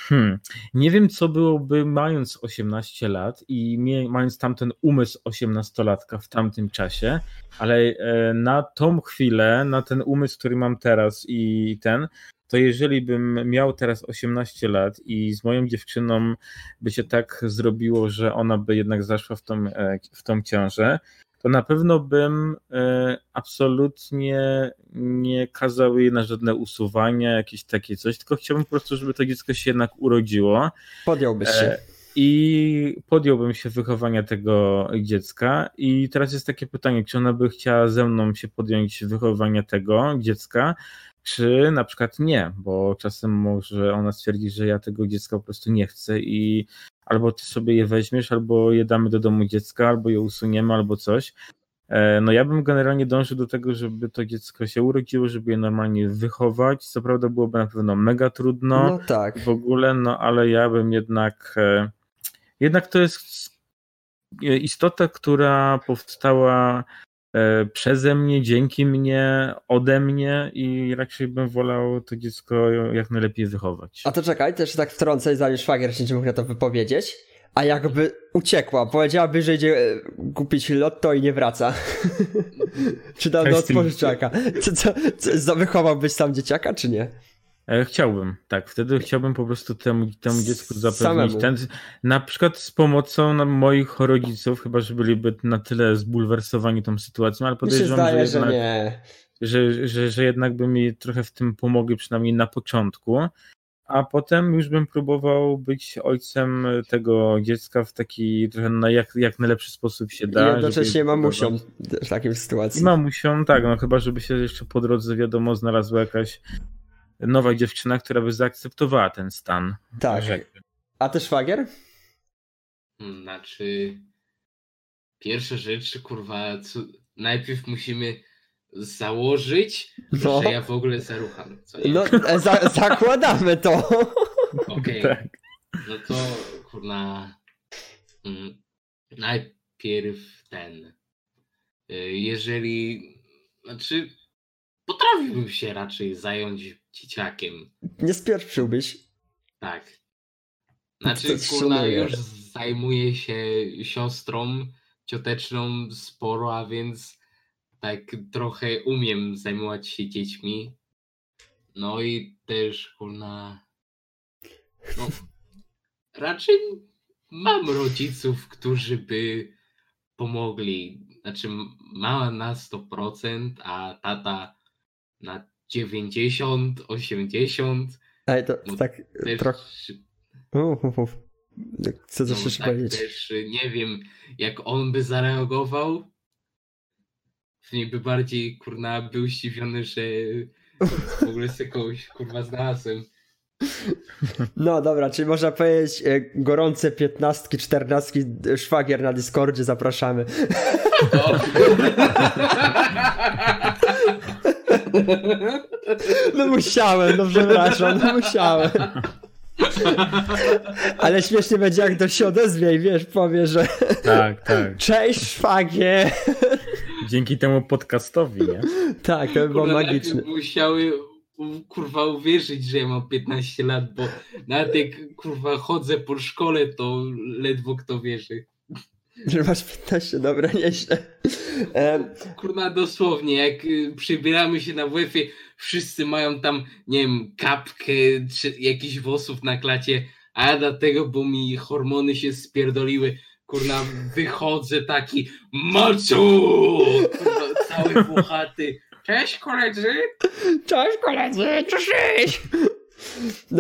Hmm. Nie wiem, co byłoby mając 18 lat i mając tamten umysł 18-latka w tamtym czasie, ale e, na tą chwilę, na ten umysł, który mam teraz i ten, to jeżeli bym miał teraz 18 lat i z moją dziewczyną by się tak zrobiło, że ona by jednak zaszła w tą, e, w tą ciążę, to na pewno bym e, absolutnie nie kazał jej na żadne usuwania, jakieś takie coś, tylko chciałbym po prostu, żeby to dziecko się jednak urodziło. Podjąłbyś się. E, I podjąłbym się wychowania tego dziecka. I teraz jest takie pytanie, czy ona by chciała ze mną się podjąć wychowania tego dziecka, czy na przykład nie, bo czasem może ona stwierdzi, że ja tego dziecka po prostu nie chcę i albo ty sobie je weźmiesz, albo je damy do domu dziecka, albo je usuniemy, albo coś. E, no ja bym generalnie dążył do tego, żeby to dziecko się urodziło, żeby je normalnie wychować. Co prawda byłoby na pewno mega trudno no tak. w ogóle, no ale ja bym jednak e, jednak to jest istota, która powstała przeze mnie, dzięki mnie, ode mnie i raczej bym wolał to dziecko jak najlepiej wychować. A to czekaj, też tak wtrącę, zanim szwagier się nie mógł na to wypowiedzieć. A jakby uciekła, powiedziałaby, że idzie e, kupić lotto i nie wraca. czy dam do odpożyczaka. Co, co, co, wychowałbyś sam dzieciaka, czy nie? E, chciałbym, tak. Wtedy chciałbym po prostu temu, temu dziecku zapewnić ten, na przykład z pomocą moich rodziców, chyba że byliby na tyle zbulwersowani tą sytuacją, ale podejrzewam, zdaje, że, jednak, że, nie. Że, że, że jednak by mi trochę w tym pomogli, przynajmniej na początku. A potem już bym próbował być ojcem tego dziecka w taki trochę na jak, jak najlepszy sposób się da. I jednocześnie mamusią w takiej sytuacji. I mamusią, tak, no chyba żeby się jeszcze po drodze wiadomo znalazła jakaś nowa dziewczyna, która by zaakceptowała ten stan. Tak. A ty szwagier? Znaczy, pierwsza rzecz, kurwa, co, najpierw musimy założyć, no. że ja w ogóle zarucham. Co no, e, za, zakładamy to. Okej. Okay. Tak. No to, kurna, hmm, najpierw ten. Y, jeżeli, znaczy, potrafiłbym się raczej zająć dzieciakiem. Nie spieprzyłbyś. Tak. Znaczy, kurna, już zajmuję się siostrą cioteczną sporo, a więc tak trochę umiem zajmować się dziećmi. No i też, kurna, no, raczej mam rodziców, którzy by pomogli. Znaczy, mama na 100%, a tata na 90, 80. Ej, to no, tak trochę... Uf, uf, uf. Co no, tak powiedzieć? Też nie wiem, jak on by zareagował. Niby bardziej, kurna, był zdziwiony, że w ogóle z jakąś, kurwa, znalazłem. No dobra, czyli można powiedzieć e, gorące piętnastki, czternastki, szwagier na Discordzie, zapraszamy. No musiałem, no przepraszam, no musiałem. Ale śmiesznie będzie, jak do się odezwie i wiesz, powie, że. Tak, tak. Cześć, szwagie. Dzięki temu podcastowi, nie? Tak, to by było magiczne. Musiały kurwa uwierzyć, że ja mam 15 lat, bo nawet jak kurwa chodzę po szkole, to ledwo kto wierzy. Że masz 15, dobra, nieźle. Kurna, dosłownie, jak y, przybieramy się na wf wszyscy mają tam, nie wiem, kapkę czy jakichś włosów na klacie, a ja dlatego, bo mi hormony się spierdoliły, kurna, wychodzę taki macu! Kurwa, cały puchaty. Cześć koledzy! Cześć koledzy, cześć!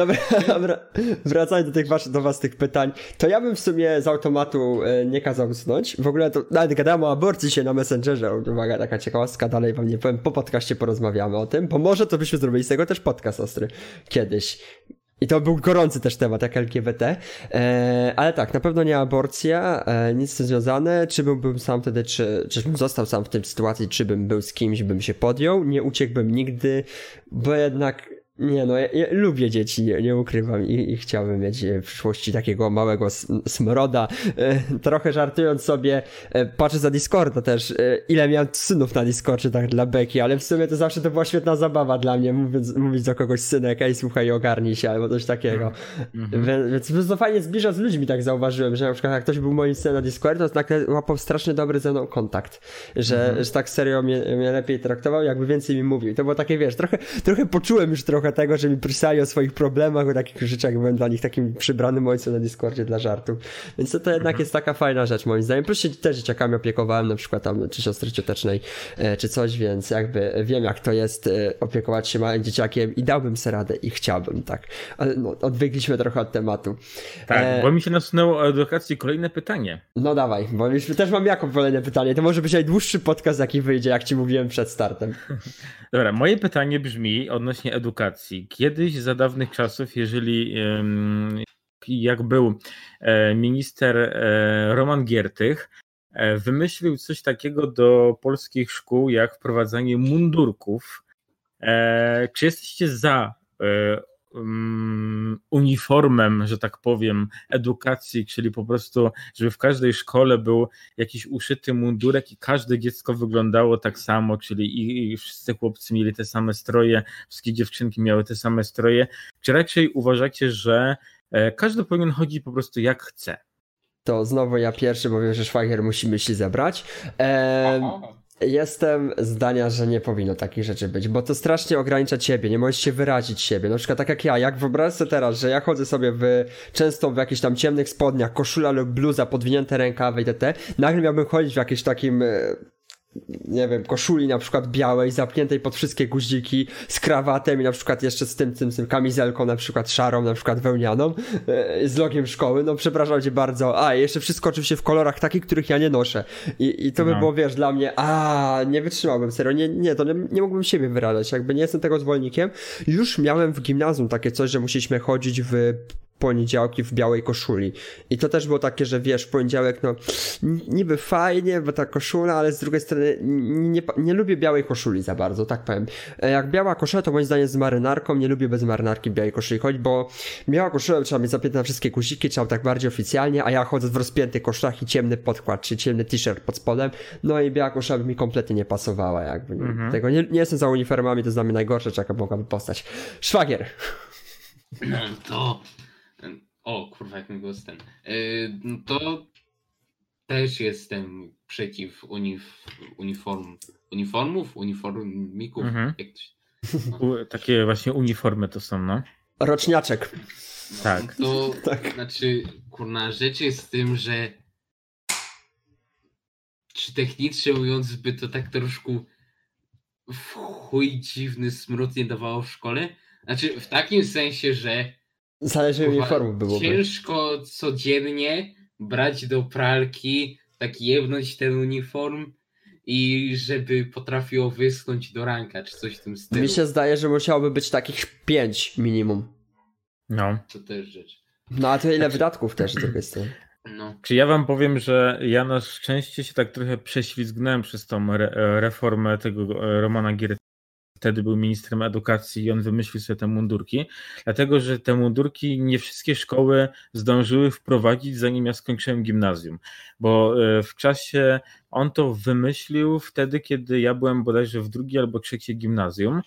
Dobra, wracając do tych waszych, do was tych pytań, to ja bym w sumie z automatu e, nie kazał usnąć. W ogóle to nawet gadałem o aborcji się na Messengerze. Uwaga, taka ciekawostka, dalej wam nie powiem, po podcaście porozmawiamy o tym, bo może to byśmy zrobili z tego też podcast ostry kiedyś. I to był gorący też temat, jak LGBT. E, ale tak, na pewno nie aborcja, e, nic z tym związane. Czy byłbym sam wtedy, czy, czy bym został sam w tej sytuacji, czy bym był z kimś, bym się podjął. Nie uciekłbym nigdy, bo jednak nie no, ja, ja, lubię dzieci, nie, nie ukrywam I, i, chciałbym mieć e, w przyszłości takiego małego smroda. E, trochę żartując sobie, e, patrzę za Discorda też, e, ile miałem synów na Discordzie tak dla Beki, ale w sumie to zawsze to była świetna zabawa dla mnie, mówiąc, mówić do kogoś synek, ej słuchaj, ogarnij się, albo coś takiego. Mm -hmm. Więc to fajnie zbliża z ludźmi, tak zauważyłem, że na przykład jak ktoś był moim synem na Discordzie, to nagle łapał strasznie dobry ze mną kontakt, że, -hmm. że tak serio mnie, mnie lepiej traktował, jakby więcej mi mówił. To było takie, wiesz, trochę, trochę poczułem już trochę tego, że mi pisali o swoich problemach, o takich rzeczach, byłem dla nich takim przybranym ojcem na Discordzie dla żartów. Więc to, to jednak mhm. jest taka fajna rzecz moim zdaniem. Plus się też dzieciakami opiekowałem, na przykład tam czy siostry ciotecznej, e, czy coś, więc jakby wiem jak to jest e, opiekować się małym dzieciakiem i dałbym sobie radę i chciałbym, tak. Ale no, odbiegliśmy trochę od tematu. Tak, e... bo mi się nasunęło o edukacji kolejne pytanie. No dawaj, bo też mam jako kolejne pytanie. To może być najdłuższy podcast, jaki wyjdzie, jak ci mówiłem przed startem. Dobra, moje pytanie brzmi odnośnie edukacji. Kiedyś za dawnych czasów, jeżeli jak był e, minister e, Roman Giertych, e, wymyślił coś takiego do polskich szkół, jak wprowadzanie mundurków. Czy jesteście za Mm, uniformem, że tak powiem, edukacji, czyli po prostu, żeby w każdej szkole był jakiś uszyty mundurek i każde dziecko wyglądało tak samo, czyli i, i wszyscy chłopcy mieli te same stroje, wszystkie dziewczynki miały te same stroje. Czy raczej uważacie, że e, każdy powinien chodzić po prostu jak chce? To znowu ja pierwszy, bo wiem, że Szwagier musimy się zebrać. Eee, Jestem zdania, że nie powinno takich rzeczy być, bo to strasznie ogranicza ciebie, nie możesz się wyrazić siebie. Na przykład tak jak ja, jak wyobraź sobie teraz, że ja chodzę sobie w, często w jakichś tam ciemnych spodniach, koszula lub bluza, podwinięte rękawy itd. Nagle miałbym chodzić w jakimś takim e, nie wiem, koszuli na przykład białej, zapniętej pod wszystkie guziki, z krawatem i na przykład jeszcze z tym, tym, tym kamizelką na przykład szarą, na przykład wełnianą, e, z logiem szkoły, no przepraszam cię bardzo, a jeszcze wszystko oczywiście w kolorach takich, których ja nie noszę. I, i to no. by było, wiesz, dla mnie, a nie wytrzymałbym, serio, nie, nie, to nie, nie mógłbym siebie wyrażać, jakby nie jestem tego zwolennikiem. Już miałem w gimnazjum takie coś, że musieliśmy chodzić w poniedziałki w białej koszuli. I to też było takie, że wiesz, w poniedziałek, no niby fajnie, bo ta koszula, ale z drugiej strony nie, nie lubię białej koszuli za bardzo, tak powiem. E, jak biała koszula, to moim zdaniem z marynarką, nie lubię bez marynarki w białej koszuli chodzić, bo biała koszula trzeba mieć zapięte na wszystkie guziki, trzeba tak bardziej oficjalnie, a ja chodzę w rozpiętych koszulach i ciemny podkład, czy ciemny t-shirt pod spodem, no i biała koszula by mi kompletnie nie pasowała, jakby. Mhm. Tego nie, nie jestem za uniformami, to mnie najgorsze, jaka mogłaby postać. Szwagier. To o, kurwa, jak mi głos ten. Yy, to też jestem przeciw unif, uniform, uniformów, uniformików. Mhm. Jak no. Takie właśnie uniformy to są, no. Roczniaczek. No, tak. To tak. znaczy, kurna, rzecz jest z tym, że czy technicznie mówiąc by to tak troszkę w chuj dziwny smród nie dawało w szkole? Znaczy, w takim sensie, że Zależy uniformu byłoby. Ciężko codziennie brać do pralki, tak jebnąć ten uniform i żeby potrafiło wyschnąć do ranka, czy coś w tym stylu. Mi się zdaje, że musiałoby być takich pięć minimum. No. To też rzecz. No a to ile znaczy... wydatków też z drugiej strony. No. Czy ja wam powiem, że ja na szczęście się tak trochę prześlizgnąłem przez tą re reformę tego Romana Gier wtedy był ministrem edukacji i on wymyślił sobie te mundurki, dlatego że te mundurki nie wszystkie szkoły zdążyły wprowadzić, zanim ja skończyłem gimnazjum, bo e, w czasie on to wymyślił wtedy, kiedy ja byłem bodajże w drugiej albo trzeciej gimnazjum,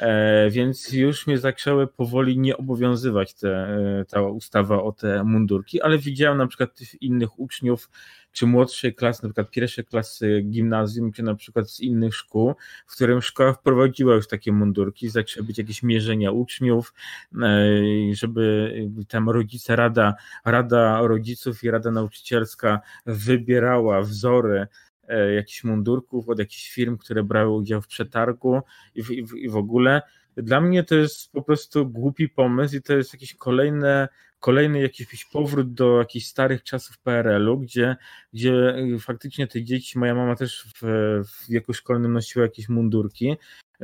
e, więc już mnie zaczęły powoli nie obowiązywać te, e, ta ustawa o te mundurki, ale widziałem na przykład innych uczniów, czy młodszej klasy, na przykład pierwszej klasy gimnazjum, czy na przykład z innych szkół, w którym szkoła wprowadziła już takie mundurki, zaczęły być jakieś mierzenia uczniów, e, żeby tam rodzice, rada, rada rodziców i rada nauczycielska wybierała wzory e, jakichś mundurków od jakichś firm, które brały udział w przetargu i w, i w, i w ogóle. Dla mnie to jest po prostu głupi pomysł i to jest jakieś kolejne kolejny jakiś powrót do jakichś starych czasów PRL-u, gdzie, gdzie faktycznie te dzieci, moja mama też w, w wieku szkolnym nosiła jakieś mundurki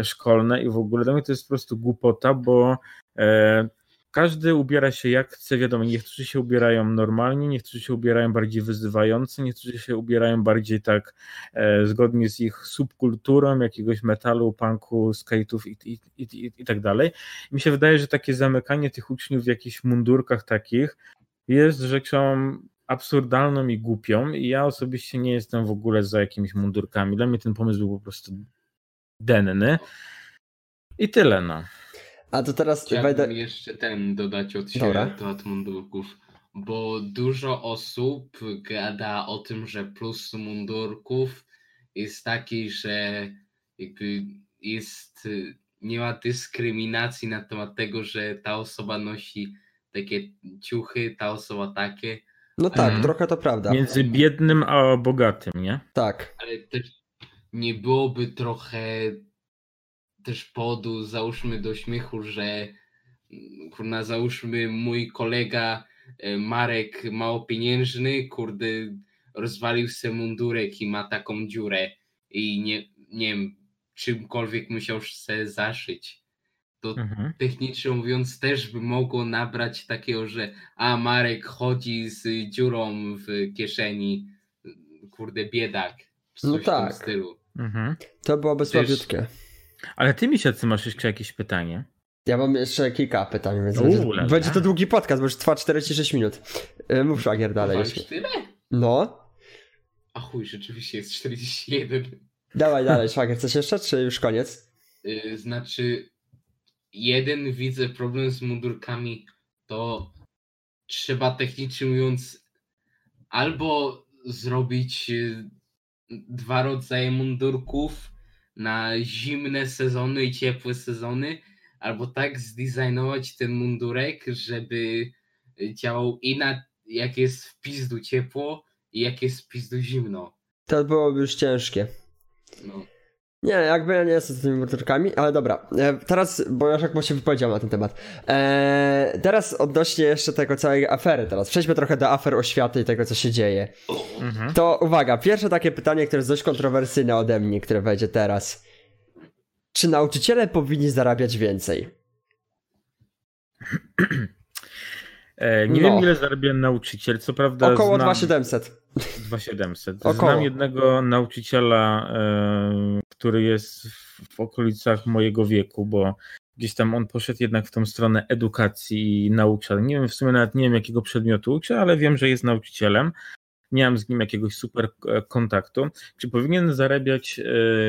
szkolne i w ogóle dla mnie to jest po prostu głupota, bo e, każdy ubiera się jak chce, wiadomo, niektórzy się ubierają normalnie, niektórzy się ubierają bardziej wyzywająco, niektórzy się ubierają bardziej tak e, zgodnie z ich subkulturą, jakiegoś metalu, punku, skate'ów i, i, i, i tak dalej. Mi się wydaje, że takie zamykanie tych uczniów w jakichś mundurkach takich jest rzeczą absurdalną i głupią i ja osobiście nie jestem w ogóle za jakimiś mundurkami. Dla mnie ten pomysł był po prostu denny. I tyle, no. A to teraz Chciałbym wejdę... jeszcze ten dodać od siebie Dobra. mundurków, bo dużo osób gada o tym, że plus mundurków jest taki, że jakby jest, nie ma dyskryminacji na temat tego, że ta osoba nosi takie ciuchy, ta osoba takie. No tak, mhm. trochę to prawda. Między biednym a bogatym, nie? Tak. Ale też nie byłoby trochę też powodu, załóżmy do śmiechu, że kurna, załóżmy mój kolega e, Marek mało pieniężny, kurde, rozwalił sobie mundurek i ma taką dziurę i nie, nie wiem, czymkolwiek musiał sobie zaszyć. To mhm. technicznie mówiąc też by mogło nabrać takiego, że a Marek chodzi z dziurą w kieszeni, kurde biedak. no tak. Mhm. To byłoby słabiutkie. Ale ty, Misiacy, masz jeszcze jakieś pytanie? Ja mam jeszcze kilka pytań, więc będzie, będzie, to długi podcast, bo już trwa 46 minut. E, mów szlagier dalej. Już tyle? No. A chuj, rzeczywiście jest 41. Dawaj dalej, szlagier, coś jeszcze, czy już koniec? Yy, znaczy, jeden widzę problem z mundurkami, to trzeba technicznie mówiąc albo zrobić y, dwa rodzaje mundurków, na zimne sezony i ciepłe sezony, albo tak zdesignować ten mundurek, żeby działał i na jak jest w pizdu ciepło i jak jest w pizdu zimno. To byłoby już ciężkie. No. Nie, jakby ja nie jestem z tymi mundurkami, ale dobra. E, teraz, bo już jak się wypowiedział na ten temat. Eee, teraz odnośnie jeszcze tego całej afery teraz. Przejdźmy trochę do afer oświaty i tego, co się dzieje. Mhm. To uwaga, pierwsze takie pytanie, które jest dość kontrowersyjne ode mnie, które wejdzie teraz. Czy nauczyciele powinni zarabiać więcej? E, nie no. wiem, ile zarabia nauczyciel, co prawda. Około znam... 2700. 2700. Około. Znam jednego nauczyciela, e, który jest w okolicach mojego wieku, bo gdzieś tam on poszedł jednak w tą stronę edukacji i naucza. Nie wiem, w sumie nawet nie wiem, jakiego przedmiotu uczy, ale wiem, że jest nauczycielem. Nie mam z nim jakiegoś super e, kontaktu. Czy powinien zarabiać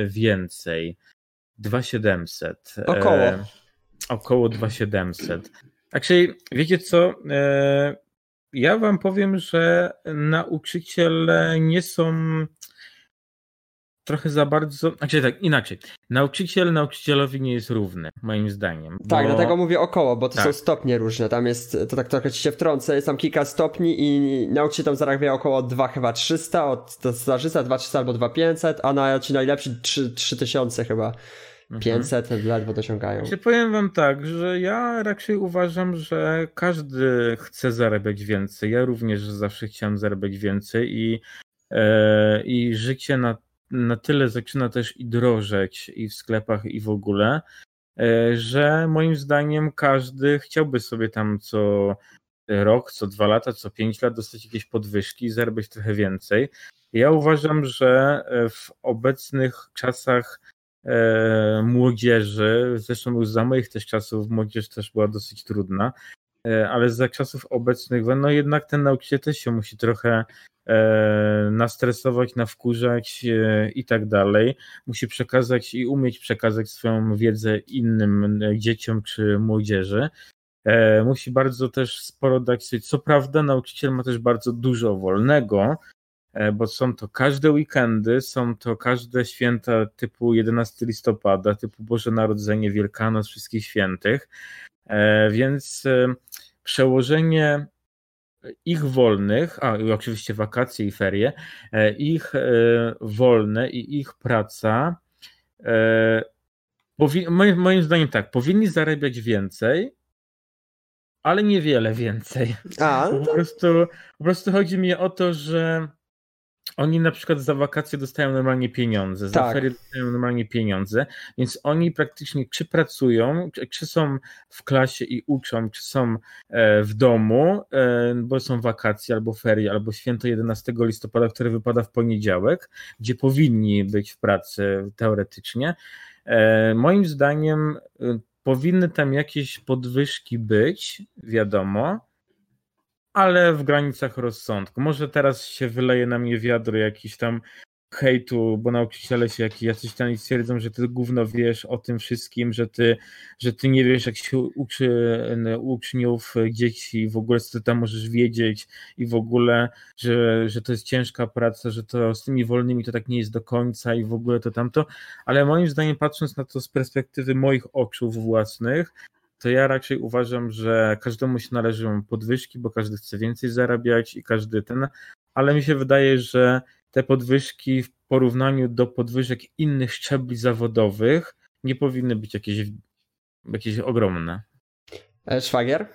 więcej? 2700. Około. około 2700. Actually, wiecie co? E, ja wam powiem, że nauczyciele nie są trochę za bardzo. Znaczy tak, inaczej. Nauczyciel nauczycielowi nie jest równy, moim zdaniem. Tak, bo... dlatego mówię około, bo to tak. są stopnie różne. Tam jest, to tak trochę ci się wtrącę, jest tam kilka stopni i nauczyciel tam zarabia około 2 chyba 300, od stażysta 2300 albo 2500, a na ci najlepszy 3, 3000 chyba. 500 mhm. ledwo dosiągają. Czy powiem wam tak, że ja raczej uważam, że każdy chce zarabiać więcej. Ja również zawsze chciałem zarabiać więcej i, e, i życie na, na tyle zaczyna też i drożeć i w sklepach i w ogóle, e, że moim zdaniem każdy chciałby sobie tam co rok, co dwa lata, co pięć lat dostać jakieś podwyżki i zarabiać trochę więcej. Ja uważam, że w obecnych czasach e, młodzieży, zresztą już za moich też czasów młodzież też była dosyć trudna, e, ale za czasów obecnych, no jednak ten nauczyciel też się musi trochę e, nastresować, nawkurzać e, i tak dalej. Musi przekazać i umieć przekazać swoją wiedzę innym dzieciom czy młodzieży. E, musi bardzo też sporo dać sobie. Co prawda, nauczyciel ma też bardzo dużo wolnego, E, bo są to każde weekendy, są to każde święta typu 11 listopada, typu Boże Narodzenie, Wielkanoc, Wszystkich Świętych, e, więc e, przełożenie ich wolnych, a oczywiście wakacje i ferie, ich wolne i ich praca Powi moim, moim zdaniem tak, powinni zarabiać więcej, ale niewiele więcej. A, no to... po, prostu, po prostu chodzi mi o to, że oni na przykład za wakacje dostają normalnie pieniądze, za tak. ferie dostają normalnie pieniądze, więc oni praktycznie czy pracują, czy są w klasie i uczą, czy są e, w domu, e, bo są wakacje albo ferie, albo święto 11 listopada, które wypada w poniedziałek, gdzie powinni być w pracy teoretycznie. E, moim zdaniem powinny tam jakieś podwyżki być, wiadomo, ale w granicach rozsądku. Może teraz się wyleje na mnie wiadro jakiś tam hejtu, bo nauczyciele się jak jacyś tam stwierdzą, że ty gówno wiesz o tym wszystkim, że ty, że ty nie wiesz jak się uczy uczniów, dzieci, w ogóle co ty tam możesz wiedzieć i w ogóle, że, że to jest ciężka praca, że to z tymi wolnymi to tak nie jest do końca i w ogóle to tamto, ale moim zdaniem patrząc na to z perspektywy moich oczu własnych, to ja raczej uważam, że każdemu się należą podwyżki, bo każdy chce więcej zarabiać i każdy ten, ale mi się wydaje, że te podwyżki w porównaniu do podwyżek innych szczebli zawodowych nie powinny być jakieś, jakieś ogromne. E, szwagier?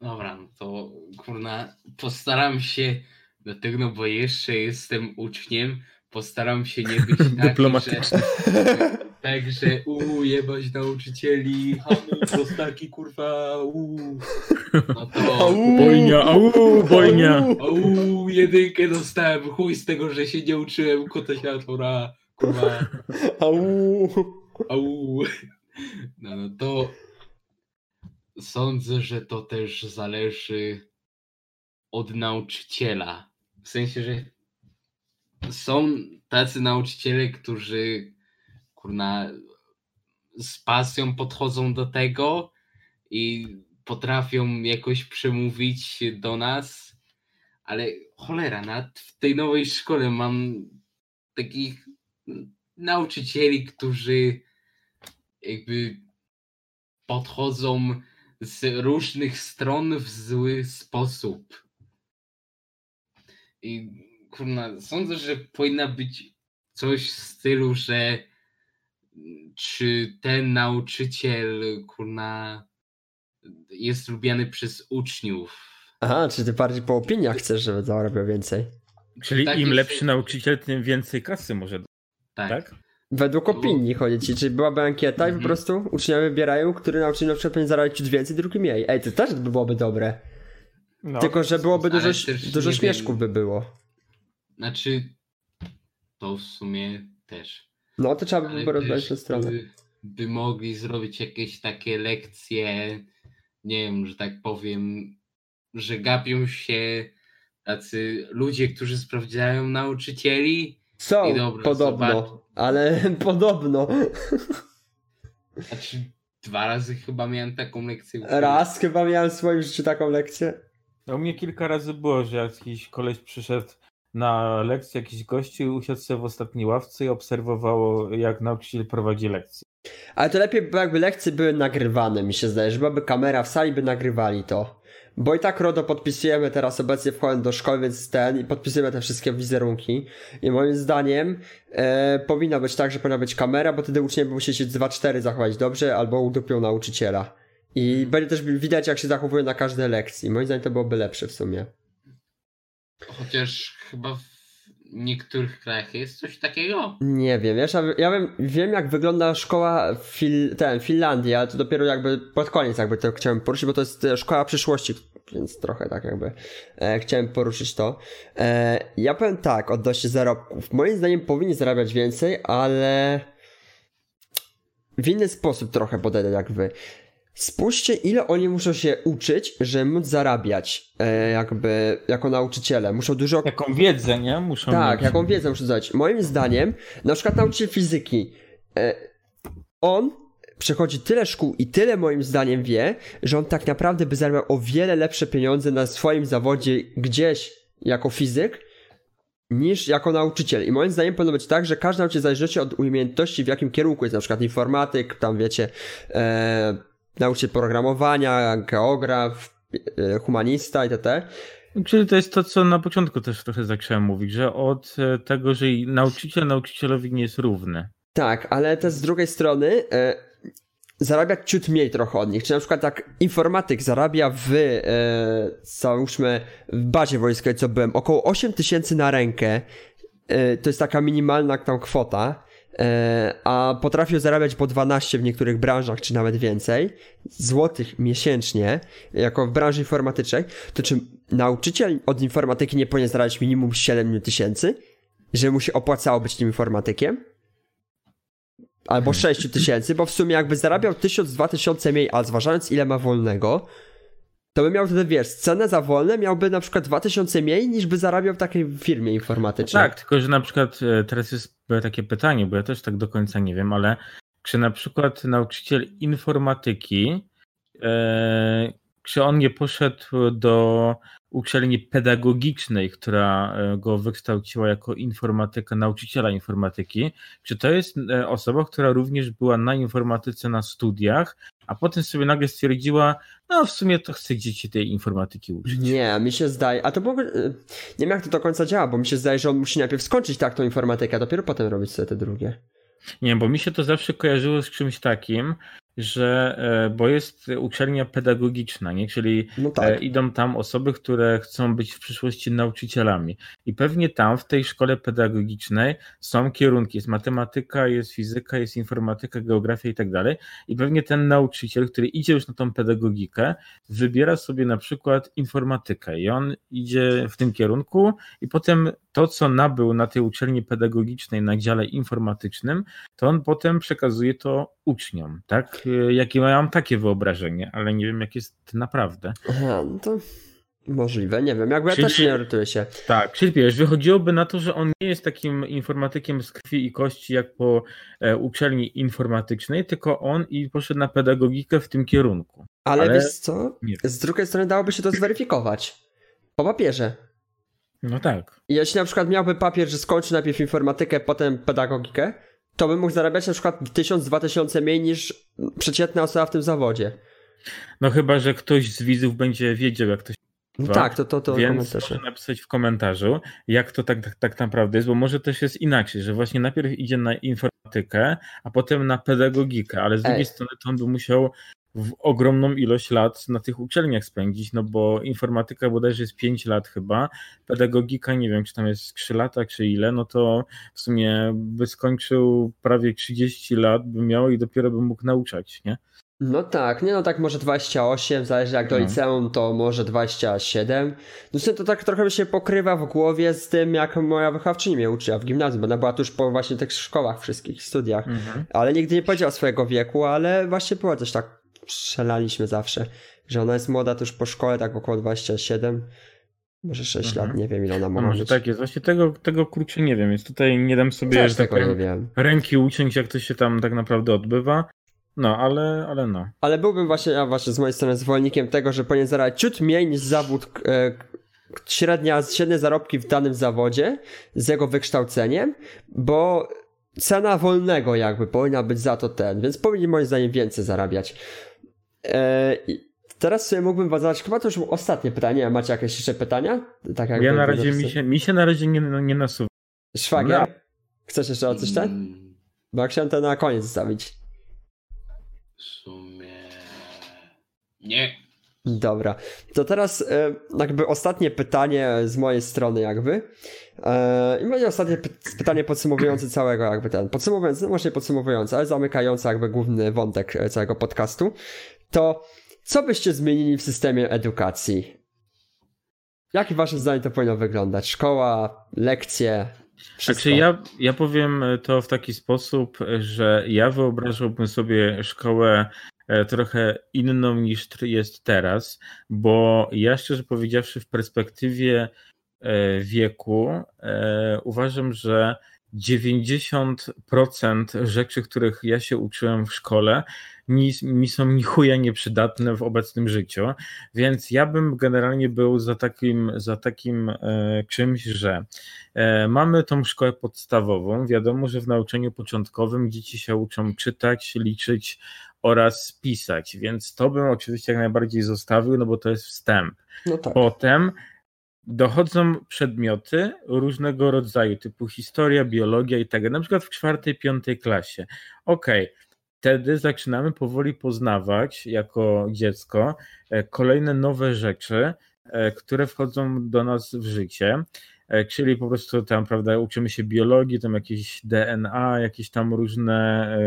Dobra, no to kurna, postaram się, dlatego no bo jeszcze jestem uczniem, postaram się nie być taki, Dyplomatyczny. Że, tak, że uuu, jebać nauczycieli, hamy, prostaki, kurwa, uuu. No to... Au, bojnia, au, bojnia. Au, jedynkę dostałem, chuj z tego, że się nie uczyłem kota światła, kurwa. Au. Au. No, no to sądzę, że to też zależy od nauczyciela. W sensie, że są tacy nauczyciele, którzy kurna z pasją podchodzą do tego i potrafią jakoś przemówić do nas, ale cholera, nawet w tej nowej szkole mam takich nauczycieli, którzy jakby podchodzą z różnych stron w zły sposób. I kurna, sądzę, że powinna być coś w stylu, że czy ten nauczyciel, kurna, jest lubiany przez uczniów. Aha, czy ty bardziej po opiniach chcesz, żeby zarabiał więcej? Czyli tak im lepszy nauczyciel, tym więcej kasy może. Tak. tak? Według opinii chodzi ci, czyli byłaby ankieta i po mhm. prostu uczniowie wybierają, który nauczyciel na przykład powinien zarabiać ciut więcej, drugi mniej. Ej, to też byłoby dobre. No, Tylko, że byłoby dużo, dużo śmieszków by było. Znaczy, to w sumie też. No to trzeba by było rozwiązać tę stronę. By, by mogli zrobić jakieś takie lekcje, nie wiem, że tak powiem, że gapią się tacy ludzie, którzy sprawdzają nauczycieli. Są, dobra, podobno, zobacz. ale podobno. Znaczy, dwa razy chyba miałem taką lekcję. Raz chyba miałem w swoim życiu taką lekcję. No, u mnie kilka razy było, że jakiś koleś przyszedł na lekcję jakiś gości usiadł sobie w ostatniej ławce i obserwowało, jak nauczyciel prowadzi lekcję. Ale to lepiej by jakby lekcje były nagrywane, mi się zdaje, że byłaby kamera w sali, by nagrywali to. Bo i tak RODO podpisujemy teraz obecnie wchodząc do szkoły, więc ten i podpisujemy te wszystkie wizerunki. I moim zdaniem e, powinno być tak, że powinna być kamera, bo wtedy uczniowie musi się 2-4 zachować dobrze albo udupią nauczyciela. I będzie też widać, jak się zachowują na każdej lekcji. Moim zdaniem to byłoby lepsze w sumie. Chociaż chyba w niektórych krajach jest coś takiego. Nie wiem, wiesz, ja wiem, wiem jak wygląda szkoła Fil ten, Finlandii, ale to dopiero jakby pod koniec jakby to chciałem poruszyć, bo to jest e, szkoła przyszłości, więc trochę tak jakby e, chciałem poruszyć to. E, ja powiem tak, odnośnie zarobków. Moim zdaniem powinni zarabiać więcej, ale w inny sposób trochę podejdę jakby. Spójrzcie, ile oni muszą się uczyć, żeby móc zarabiać, e, jakby, jako nauczyciele. Muszą dużo... Jaką wiedzę, nie? Muszą Tak, mieć. jaką wiedzę muszą zdać. Moim zdaniem, na przykład nauczyciel fizyki, e, on przechodzi tyle szkół i tyle moim zdaniem wie, że on tak naprawdę by zarabiał o wiele lepsze pieniądze na swoim zawodzie gdzieś jako fizyk, niż jako nauczyciel. I moim zdaniem powinno być tak, że każdy nauczyciel zależy od umiejętności, w jakim kierunku jest, na przykład informatyk, tam wiecie, e, nauczyciel programowania, geograf, e, humanista itd. Czyli to jest to, co na początku też trochę zacząłem mówić, że od e, tego, że nauczyciel nauczycielowi nie jest równy. Tak, ale też z drugiej strony e, zarabiać ciut mniej trochę od nich. Czy na przykład tak informatyk zarabia w, e, załóżmy, w bazie wojskowej, co byłem, około 8 tysięcy na rękę. E, to jest taka minimalna tam kwota. E, a potrafił zarabiać po 12 w niektórych branżach, czy nawet więcej, złotych miesięcznie, jako w branży informatycznej, to czy nauczyciel od informatyki nie powinien zarabiać minimum 7 tysięcy, że mu się opłacało być tym informatykiem? Albo 6 hmm. tysięcy, bo w sumie jakby zarabiał 1000-2000 mniej, a zważając ile ma wolnego, to by miał wtedy, wiesz, cenę za wolne miałby na przykład 2000 mniej niż by zarabiał w takiej firmie informatycznej. tak, tylko że na przykład e, teraz jest takie pytanie, bo ja też tak do końca nie wiem, ale czy na przykład nauczyciel informatyki, e, czy on nie poszedł do uczelni pedagogicznej, która e, go wykształciła jako informatyka, nauczyciela informatyki, czy to jest e, osoba, która również była na informatyce na studiach, a potem sobie nagle stwierdziła, no w sumie to chcę dzieci tej informatyki uczyć. Nie, mi się zdaje, a to mogę, nie wiem jak to do końca działa, bo mi się zdaje, że on musi najpierw skończyć tak tą informatykę, a dopiero potem robić sobie te drugie. Nie, bo mi się to zawsze kojarzyło z czymś takim, że, e, bo jest uczelnia pedagogiczna, nie? czyli no tak. E, idą tam osoby, które chcą być w przyszłości nauczycielami. I pewnie tam, w tej szkole pedagogicznej, są kierunki: jest matematyka, jest fizyka, jest informatyka, geografia i tak dalej. I pewnie ten nauczyciel, który idzie już na tą pedagogikę, wybiera sobie na przykład informatykę i on idzie w tym kierunku, i potem to, co nabył na tej uczelni pedagogicznej na dziale informatycznym, to on potem przekazuje to uczniom, tak? Jakie mam takie wyobrażenie, ale nie wiem, jak jest naprawdę. Aha, no to możliwe, nie wiem, jakby ja czyli, też nie orientuję się. Tak, czyli wiesz, wychodziłoby na to, że on nie jest takim informatykiem z krwi i kości jak po e, uczelni informatycznej, tylko on i poszedł na pedagogikę w tym kierunku. Ale, ale wiesz co? Z drugiej strony dałoby się to zweryfikować. Po papierze. No tak. Jeśli na przykład miałby papier, że skończy najpierw informatykę, potem pedagogikę, to by mógł zarabiać na przykład 1000-2000 mniej niż przeciętna osoba w tym zawodzie. No chyba, że ktoś z widzów będzie wiedział, jak to się no tak, to, to, to Więc proszę napisać w komentarzu, jak to tak, tak, tak naprawdę jest, bo może też jest inaczej, że właśnie najpierw idzie na informatykę, a potem na pedagogikę, ale z drugiej strony to on by musiał w ogromną ilość lat na tych uczelniach spędzić, no bo informatyka bodajże jest 5 lat chyba, pedagogika nie wiem, czy tam jest 3 lata, czy ile, no to w sumie by skończył prawie 30 lat, by miał i dopiero by mógł nauczać, nie? No tak, nie no tak może 28, zależy jak do no. liceum to może 27. No to tak trochę się pokrywa w głowie z tym jak moja wychowawczyni mnie uczyła w gimnazjum, bo ona była tuż po właśnie tych szkołach wszystkich, studiach. Mhm. Ale nigdy nie powiedziała swojego wieku, ale właśnie było też tak strzelaliśmy zawsze, że ona jest młoda to już po szkole, tak około 27, może 6 mhm. lat, nie wiem ile ona mogła Może tak jest, właśnie tego, tego kurczę nie wiem, więc tutaj nie dam sobie Też tak powiem, ręki uciąć, jak to się tam tak naprawdę odbywa. No, ale, ale no. Ale byłbym właśnie, ja właśnie z mojej strony zwolennikiem tego, że powinien zarabiać ciut mniej niż zawód e, średnia, średnie zarobki w danym zawodzie z jego wykształceniem, bo cena wolnego jakby powinna być za to ten, więc powinien moim zdaniem więcej zarabiać. E, teraz sobie mógłbym zadać, chyba to już ostatnie pytanie, a macie jakieś jeszcze pytania? Tak jak ja na razie, mi się, mi się na razie nie, nie nasuwa. Szwagier? No. Chcesz jeszcze o coś ten? Bo ja chciałem to na koniec zostawić. W sumie... Nie. Dobra, to teraz e, jakby ostatnie pytanie z mojej strony jakby. E, I będzie ostatnie pytanie podsumowujące całego jakby ten, podsumowujące, no właśnie podsumowujące, ale zamykające jakby główny wątek całego podcastu. To co byście zmienili w systemie edukacji? Jakie wasze zdanie to powinno wyglądać? Szkoła, lekcje, wszystko. Znaczy ja, ja powiem to w taki sposób, że ja wyobrażałbym sobie szkołę E, trochę inną niż jest teraz, bo ja szczerze powiedziawszy, w perspektywie e, wieku e, uważam, że 90% rzeczy, których ja się uczyłem w szkole, mi, mi są ni chuja nieprzydatne w obecnym życiu, więc ja bym generalnie był za takim, za takim e, czymś, że e, mamy tą szkołę podstawową, wiadomo, że w nauczaniu początkowym dzieci się uczą czytać, liczyć oraz pisać, więc to bym oczywiście jak najbardziej zostawił, no bo to jest wstęp. No tak. Potem dochodzą przedmioty różnego rodzaju, typu historia, biologia i tak na przykład w czwartej, piątej klasie. Okej, okay. wtedy zaczynamy powoli poznawać jako dziecko e, kolejne nowe rzeczy, e, które wchodzą do nas w życie. E, czyli po prostu tam, prawda, uczymy się biologii, tam jakieś DNA, jakieś tam różne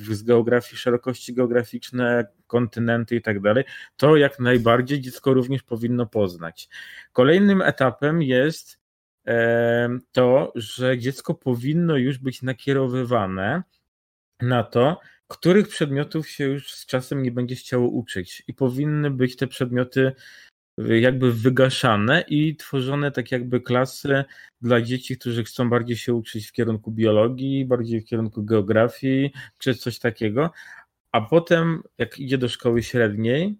z geografii, szerokości geograficzne, kontynenty i tak dalej, to jak najbardziej dziecko również powinno poznać. Kolejnym etapem jest to, że dziecko powinno już być nakierowywane na to, których przedmiotów się już z czasem nie będzie chciało uczyć i powinny być te przedmioty jakby wygaszane i tworzone tak jakby klasy dla dzieci, którzy chcą bardziej się uczyć w kierunku biologii, bardziej w kierunku geografii, czy coś takiego. A potem, jak idzie do szkoły średniej,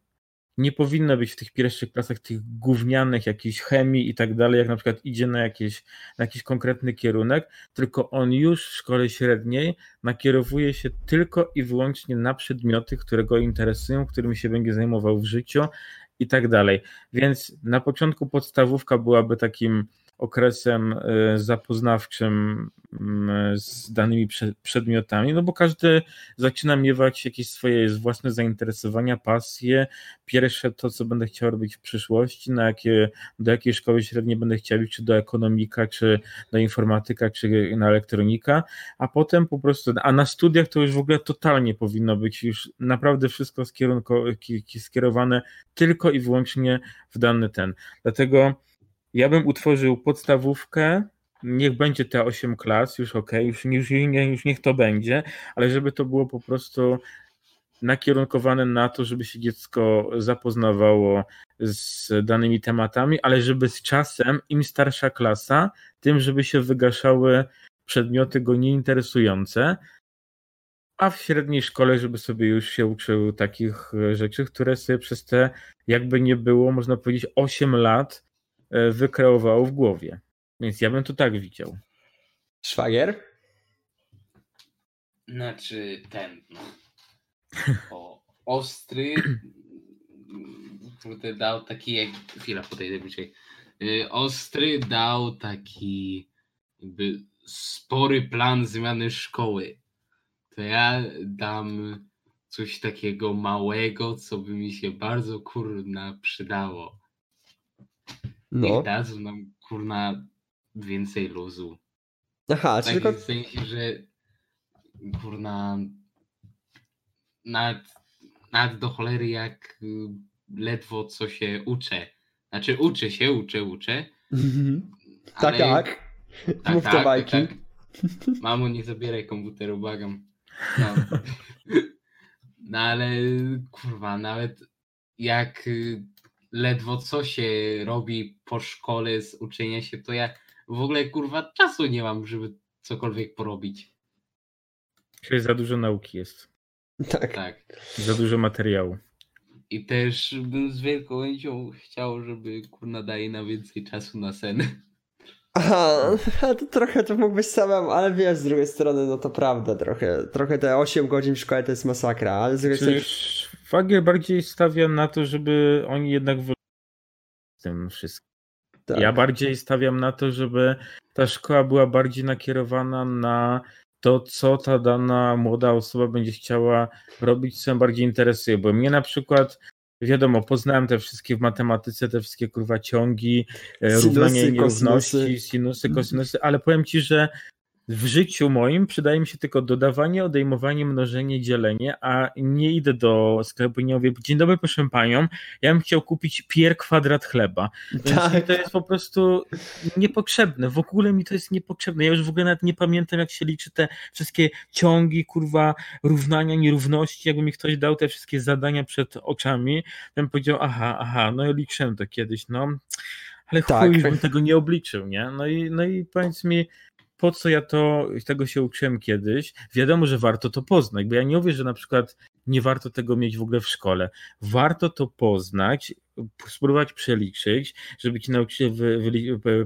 nie powinno być w tych pierwszych klasach tych gównianych jakiejś chemii i tak dalej, jak na przykład idzie na, jakieś, na jakiś konkretny kierunek, tylko on już w szkole średniej nakierowuje się tylko i wyłącznie na przedmioty, które go interesują, którymi się będzie zajmował w życiu i tak dalej. Więc na początku podstawówka byłaby takim okresem e, zapoznawczym mm, z danymi przedmiotami, no bo każdy zaczyna miewać jakieś swoje własne zainteresowania, pasje. Pierwsze to, co będę chciał robić w przyszłości, na jakie, do jakiej szkoły średniej będę chciał iść, czy do ekonomika, czy do informatyka, czy na elektronika, a potem po prostu, a na studiach to już w ogóle totalnie powinno być już naprawdę wszystko skierowane tylko i wyłącznie w dany ten. Dlatego ja bym utworzył podstawówkę, niech będzie te 8 klas, już ok, już, już, już niech to będzie, ale żeby to było po prostu nakierunkowane na to, żeby się dziecko zapoznawało z danymi tematami, ale żeby z czasem, im starsza klasa, tym, żeby się wygaszały przedmioty go nieinteresujące, a w średniej szkole, żeby sobie już się uczył takich rzeczy, które sobie przez te, jakby nie było, można powiedzieć, 8 lat wykreowało w głowie. Więc ja bym to tak widział. Szwagier? Znaczy ten. No. O, ostry. Kurde, dał taki jak. Chwila, podejdę bliżej. E, ostry dał taki jakby spory plan zmiany szkoły. To ja dam coś takiego małego, co by mi się bardzo kurna przydało. No. Niech dadzą nam kurna więcej luzu. Aha, tak tylko... w sensie, że kurna nawet, nawet do cholery jak y, ledwo co się uczę. Znaczy uczę się, uczę, uczę. tak, tak. tak. Mów tak, te bajki. Tak, tak. Mamo, nie zabieraj komputeru, błagam. No. no ale kurwa, nawet jak y, ledwo co się robi po szkole z uczenia się, to ja w ogóle kurwa czasu nie mam, żeby cokolwiek porobić. Czyli za dużo nauki jest. Tak. tak. Za dużo materiału. I też bym z wielką chęcią chciał, żeby kurna daje na więcej czasu na sen. Aha, to trochę to mógłbyś samemu, ale wiesz, z drugiej strony, no to prawda, trochę, trochę te 8 godzin w szkole to jest masakra, ale z drugiej strony... Fagier bardziej stawiam na to, żeby oni jednak z tym wszystkim. Tak. Ja bardziej stawiam na to, żeby ta szkoła była bardziej nakierowana na to, co ta dana młoda osoba będzie chciała robić, co ją bardziej interesuje. Bo mnie na przykład wiadomo, poznałem te wszystkie w matematyce, te wszystkie kurwa ciągi, e, sinusy, równania i nierówności, sinusy kosinusy, ale powiem ci, że w życiu moim przydaje mi się tylko dodawanie, odejmowanie, mnożenie, dzielenie, a nie idę do sklepu i nie mówię, dzień dobry proszę panią, ja bym chciał kupić pier kwadrat chleba. Tak. to jest po prostu niepotrzebne, w ogóle mi to jest niepotrzebne. Ja już w ogóle nawet nie pamiętam jak się liczy te wszystkie ciągi, kurwa, równania, nierówności, jakby mi ktoś dał te wszystkie zadania przed oczami, bym powiedział, aha, aha, no ja liczyłem to kiedyś, no ale tak. chuj, bym tego nie obliczył, nie? No i, no i powiedz mi, po co ja to, tego się uczyłem kiedyś. Wiadomo, że warto to poznać, bo ja nie mówię, że na przykład nie warto tego mieć w ogóle w szkole. Warto to poznać, spróbować przeliczyć, żeby ci nauczyciel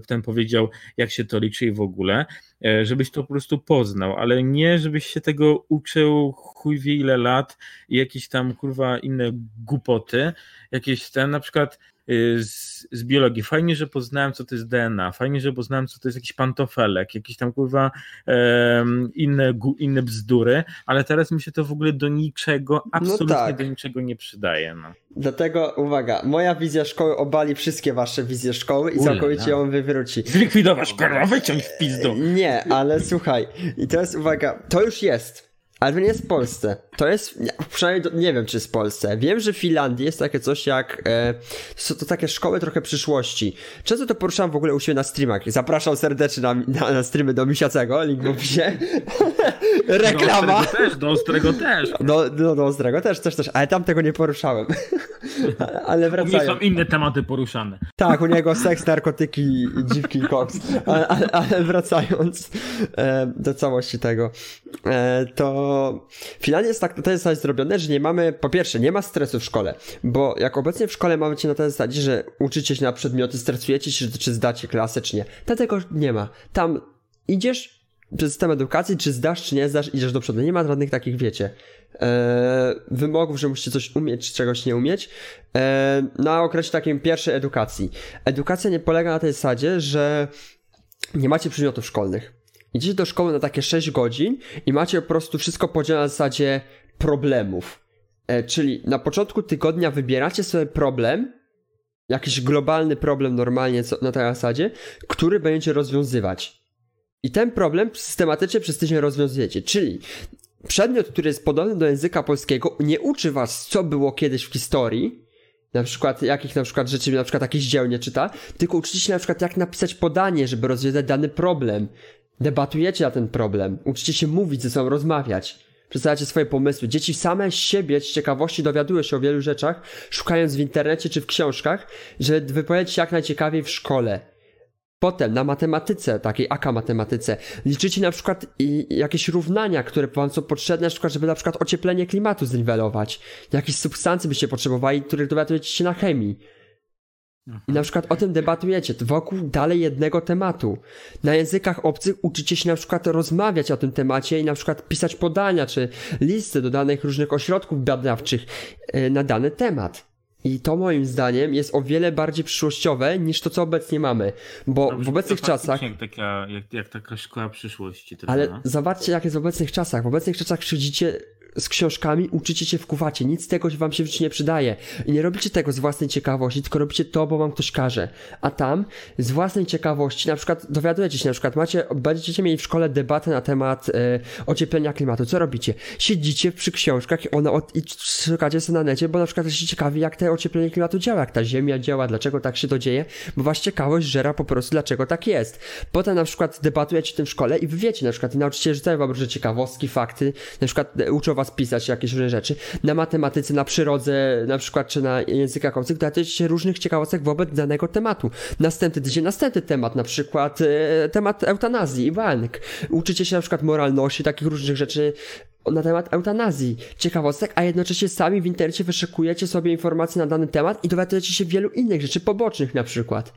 ten powiedział, jak się to liczy i w ogóle, e, żebyś to po prostu poznał, ale nie, żebyś się tego uczył chuj wie ile lat i jakieś tam kurwa inne głupoty, jakieś ten, na przykład z, z, biologii. Fajnie, że poznałem, co to jest DNA, fajnie, że poznałem, co to jest jakiś pantofelek, jakieś tam kurwa um, inne, inne bzdury, ale teraz mi się to w ogóle do niczego, no absolutnie no tak. do niczego nie przydaje. No. Dlatego, uwaga, moja wizja szkoły obali wszystkie wasze wizje szkoły i całkowicie ją wywróci. Zlikwidować szkołę, wyciąć w pizdu. Nie, ale słuchaj, i teraz uwaga, to już jest. Ale to nie jest w Polsce. To jest, przynajmniej nie wiem, czy jest w Polsce. Wiem, że w Finlandii jest takie coś jak, e, są to takie szkoły trochę przyszłości. Często to poruszam w ogóle u siebie na streamach. Zapraszam serdecznie na, na, na streamy do Misiacego, link w opisie. Reklama. Do ostrego też, do ostrego też. Do, do, do ostrego też, też, też, ale tam tego nie poruszałem. ale wracają. U mnie są inne tematy poruszane. Tak, u niego seks, narkotyki, dziwki i koks. Ale, ale, ale wracając e, do całości tego, e, to finalnie jest tak, to jest tak zrobione, że nie mamy, po pierwsze, nie ma stresu w szkole, bo jak obecnie w szkole mamy cię na tej zasadzie, że uczycie się na przedmioty, stresujecie się, czy zdacie klasę, czy nie. Tego nie ma. Tam idziesz przez system edukacji, czy zdasz, czy nie zdasz, idziesz do przodu. Nie ma żadnych takich, wiecie, e, wymogów, że musicie coś umieć, czy czegoś nie umieć. E, na okresie takiej pierwszej edukacji. Edukacja nie polega na tej zasadzie, że nie macie przedmiotów szkolnych. Idziecie do szkoły na takie 6 godzin i macie po prostu wszystko podzielone na zasadzie problemów. E, czyli na początku tygodnia wybieracie sobie problem, jakiś globalny problem normalnie co, na tej zasadzie, który będziecie rozwiązywać. I ten problem systematycznie przez tydzień rozwiązujecie. Czyli przedmiot, który jest podobny do języka polskiego, nie uczy was, co było kiedyś w historii, na przykład jakich na przykład rzeczy, na przykład jakichś dzieł nie czyta, tylko uczycie się na przykład jak napisać podanie, żeby rozwiązać dany problem. Debatujecie na ten problem, uczycie się mówić ze sobą, rozmawiać. Przedstawiacie swoje pomysły. Dzieci same siebie z ciekawości dowiadują się o wielu rzeczach, szukając w internecie czy w książkach, żeby wypowiedzieć się jak najciekawiej w szkole. Potem na matematyce, takiej aka matematyce, liczycie na przykład jakieś równania, które wam są potrzebne, na przykład, żeby na przykład ocieplenie klimatu zniwelować. Jakieś substancje byście potrzebowali, których dowiadujecie się na chemii. I na przykład o tym debatujecie wokół dalej jednego tematu. Na językach obcych uczycie się na przykład rozmawiać o tym temacie i na przykład pisać podania czy listy do danych różnych ośrodków badawczych e, na dany temat. I to moim zdaniem jest o wiele bardziej przyszłościowe niż to, co obecnie mamy. Bo Dobrze, w obecnych czasach. Jak taka, jak, jak taka szkoła przyszłości. ale no? zobaczcie, jak jest w obecnych czasach. W obecnych czasach siedzicie z książkami, uczycie się wkuwacie, nic z tego wam się w życiu nie przydaje. I nie robicie tego z własnej ciekawości, tylko robicie to, bo wam ktoś każe. A tam, z własnej ciekawości, na przykład dowiadujecie się, na przykład macie, będziecie mieli w szkole debatę na temat e, ocieplenia klimatu. Co robicie? Siedzicie przy książkach i, ona, i szukacie sobie na necie, bo na przykład jesteście ciekawi, jak te ocieplenie klimatu działa, jak ta ziemia działa, dlaczego tak się to dzieje, bo was ciekawość żera po prostu, dlaczego tak jest. Potem na przykład debatujecie w tym szkole i wy wiecie, na przykład i nauczyciele rzucają wam różne ciekawostki, fakty, na przykład e, uczą was was pisać jakieś różne rzeczy. Na matematyce, na przyrodze, na przykład, czy na językach obcych dowiadujecie się różnych ciekawostek wobec danego tematu. Następny tydzień, następny temat, na przykład e, temat eutanazji i. Uczycie się na przykład moralności, takich różnych rzeczy na temat eutanazji, ciekawostek, a jednocześnie sami w internecie wyszukujecie sobie informacje na dany temat i dowiadujecie się wielu innych rzeczy pobocznych na przykład.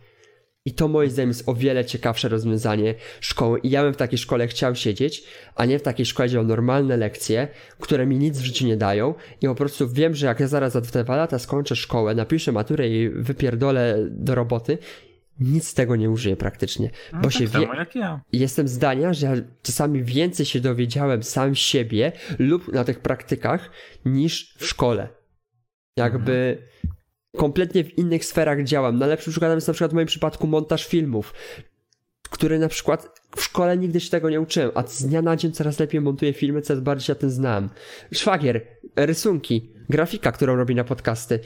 I to moim zdaniem jest o wiele ciekawsze rozwiązanie szkoły. I ja bym w takiej szkole chciał siedzieć, a nie w takiej szkole, gdzie mam normalne lekcje, które mi nic w życiu nie dają. I po prostu wiem, że jak ja zaraz za dwa lata skończę szkołę, napiszę maturę i wypierdolę do roboty, nic z tego nie użyję praktycznie. No, bo tak się wie... jak ja. Jestem zdania, że ja czasami więcej się dowiedziałem sam siebie lub na tych praktykach niż w szkole. Jakby mhm kompletnie w innych sferach działam. Najlepszym przykładem jest na przykład w moim przypadku montaż filmów, który na przykład w szkole nigdy się tego nie uczyłem, a z dnia na dzień coraz lepiej montuję filmy, coraz bardziej się tym znam. Szwagier, rysunki, grafika, którą robi na podcasty.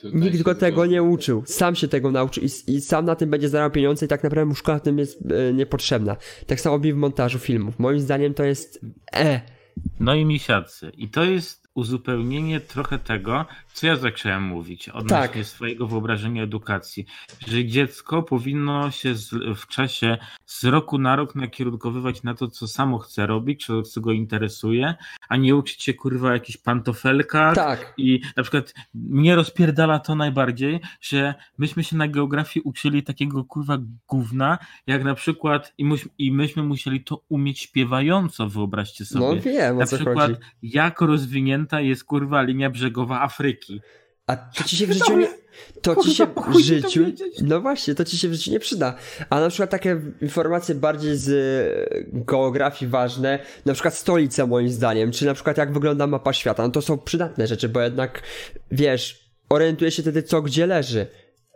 Tutaj Nikt go tego nie uczył. Sam się tego nauczył i, i, sam na tym będzie zarabiał pieniądze i tak naprawdę mu szkoła tym jest e, niepotrzebna. Tak samo mi w montażu filmów. Moim zdaniem to jest e. No i misiacy. I to jest uzupełnienie trochę tego, co ja zacząłem mówić odnośnie tak. swojego wyobrażenia edukacji, że dziecko powinno się z, w czasie z roku na rok nakierunkowywać na to, co samo chce robić, co, co go interesuje, a nie uczyć się kurwa jakichś pantofelkach tak. i na przykład mnie rozpierdala to najbardziej, że myśmy się na geografii uczyli takiego kurwa gówna, jak na przykład i, myśmy, i myśmy musieli to umieć śpiewająco, wyobraźcie sobie. No wiem, na przykład chodzi. jak rozwinięta jest kurwa linia brzegowa Afryki. A to ci się w życiu nie... To ci się w życiu... No właśnie, to ci się w życiu nie przyda. A na przykład takie informacje bardziej z e, geografii ważne, na przykład stolice moim zdaniem, czy na przykład jak wygląda mapa świata, no to są przydatne rzeczy, bo jednak, wiesz, orientuje się wtedy co gdzie leży.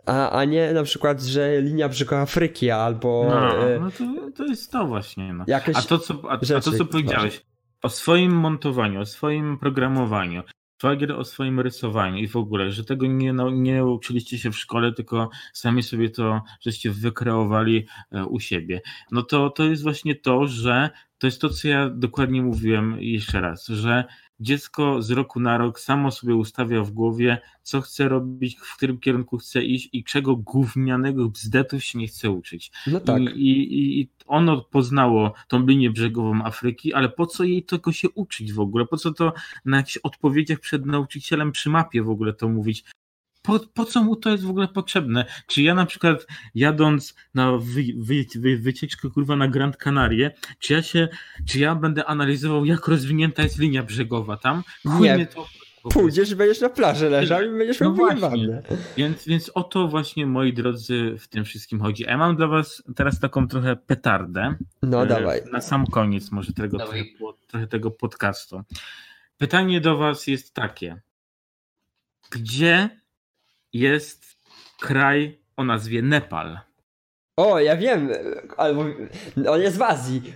A, a nie na przykład, że linia brzegu Afryki albo. No, no to, to jest to właśnie. No. Jakieś a to, co, a, a to, co powiedziałeś o swoim montowaniu, o swoim programowaniu, szwagier o swoim rysowaniu i w ogóle, że tego nie, nie uczyliście się w szkole, tylko sami sobie to żeście wykreowali e, u siebie. No to, to jest właśnie to, że to jest to, co ja dokładnie mówiłem jeszcze raz, że dziecko z roku na rok samo sobie ustawia w głowie, co chce robić, w którym kierunku chce iść i czego gównianego bzdetów się nie chce uczyć. No tak. I, i, I ono poznało tą linię brzegową Afryki, ale po co jej tego się uczyć w ogóle? Po co to na jakichś odpowiedziach przed nauczycielem przy mapie w ogóle to mówić? Po, po co mu to jest w ogóle potrzebne? Czy ja na przykład jadąc na wy, wy, wy, wycieczkę kurwa na Grand Canarie, czy ja się, czy ja będę analizował jak rozwinięta jest linia brzegowa tam? Chuj Nie. to Pójdziesz i będziesz na plaży leżał i będziesz no miał Więc, więc o to właśnie, moi drodzy, w tym wszystkim chodzi. A ja mam dla was teraz taką trochę petardę. No e, dawaj. Na sam koniec może tego, trochę, trochę tego podcastu. Pytanie do was jest takie. Gdzie jest kraj o nazwie Nepal. O, ja wiem, albo on jest w Azji.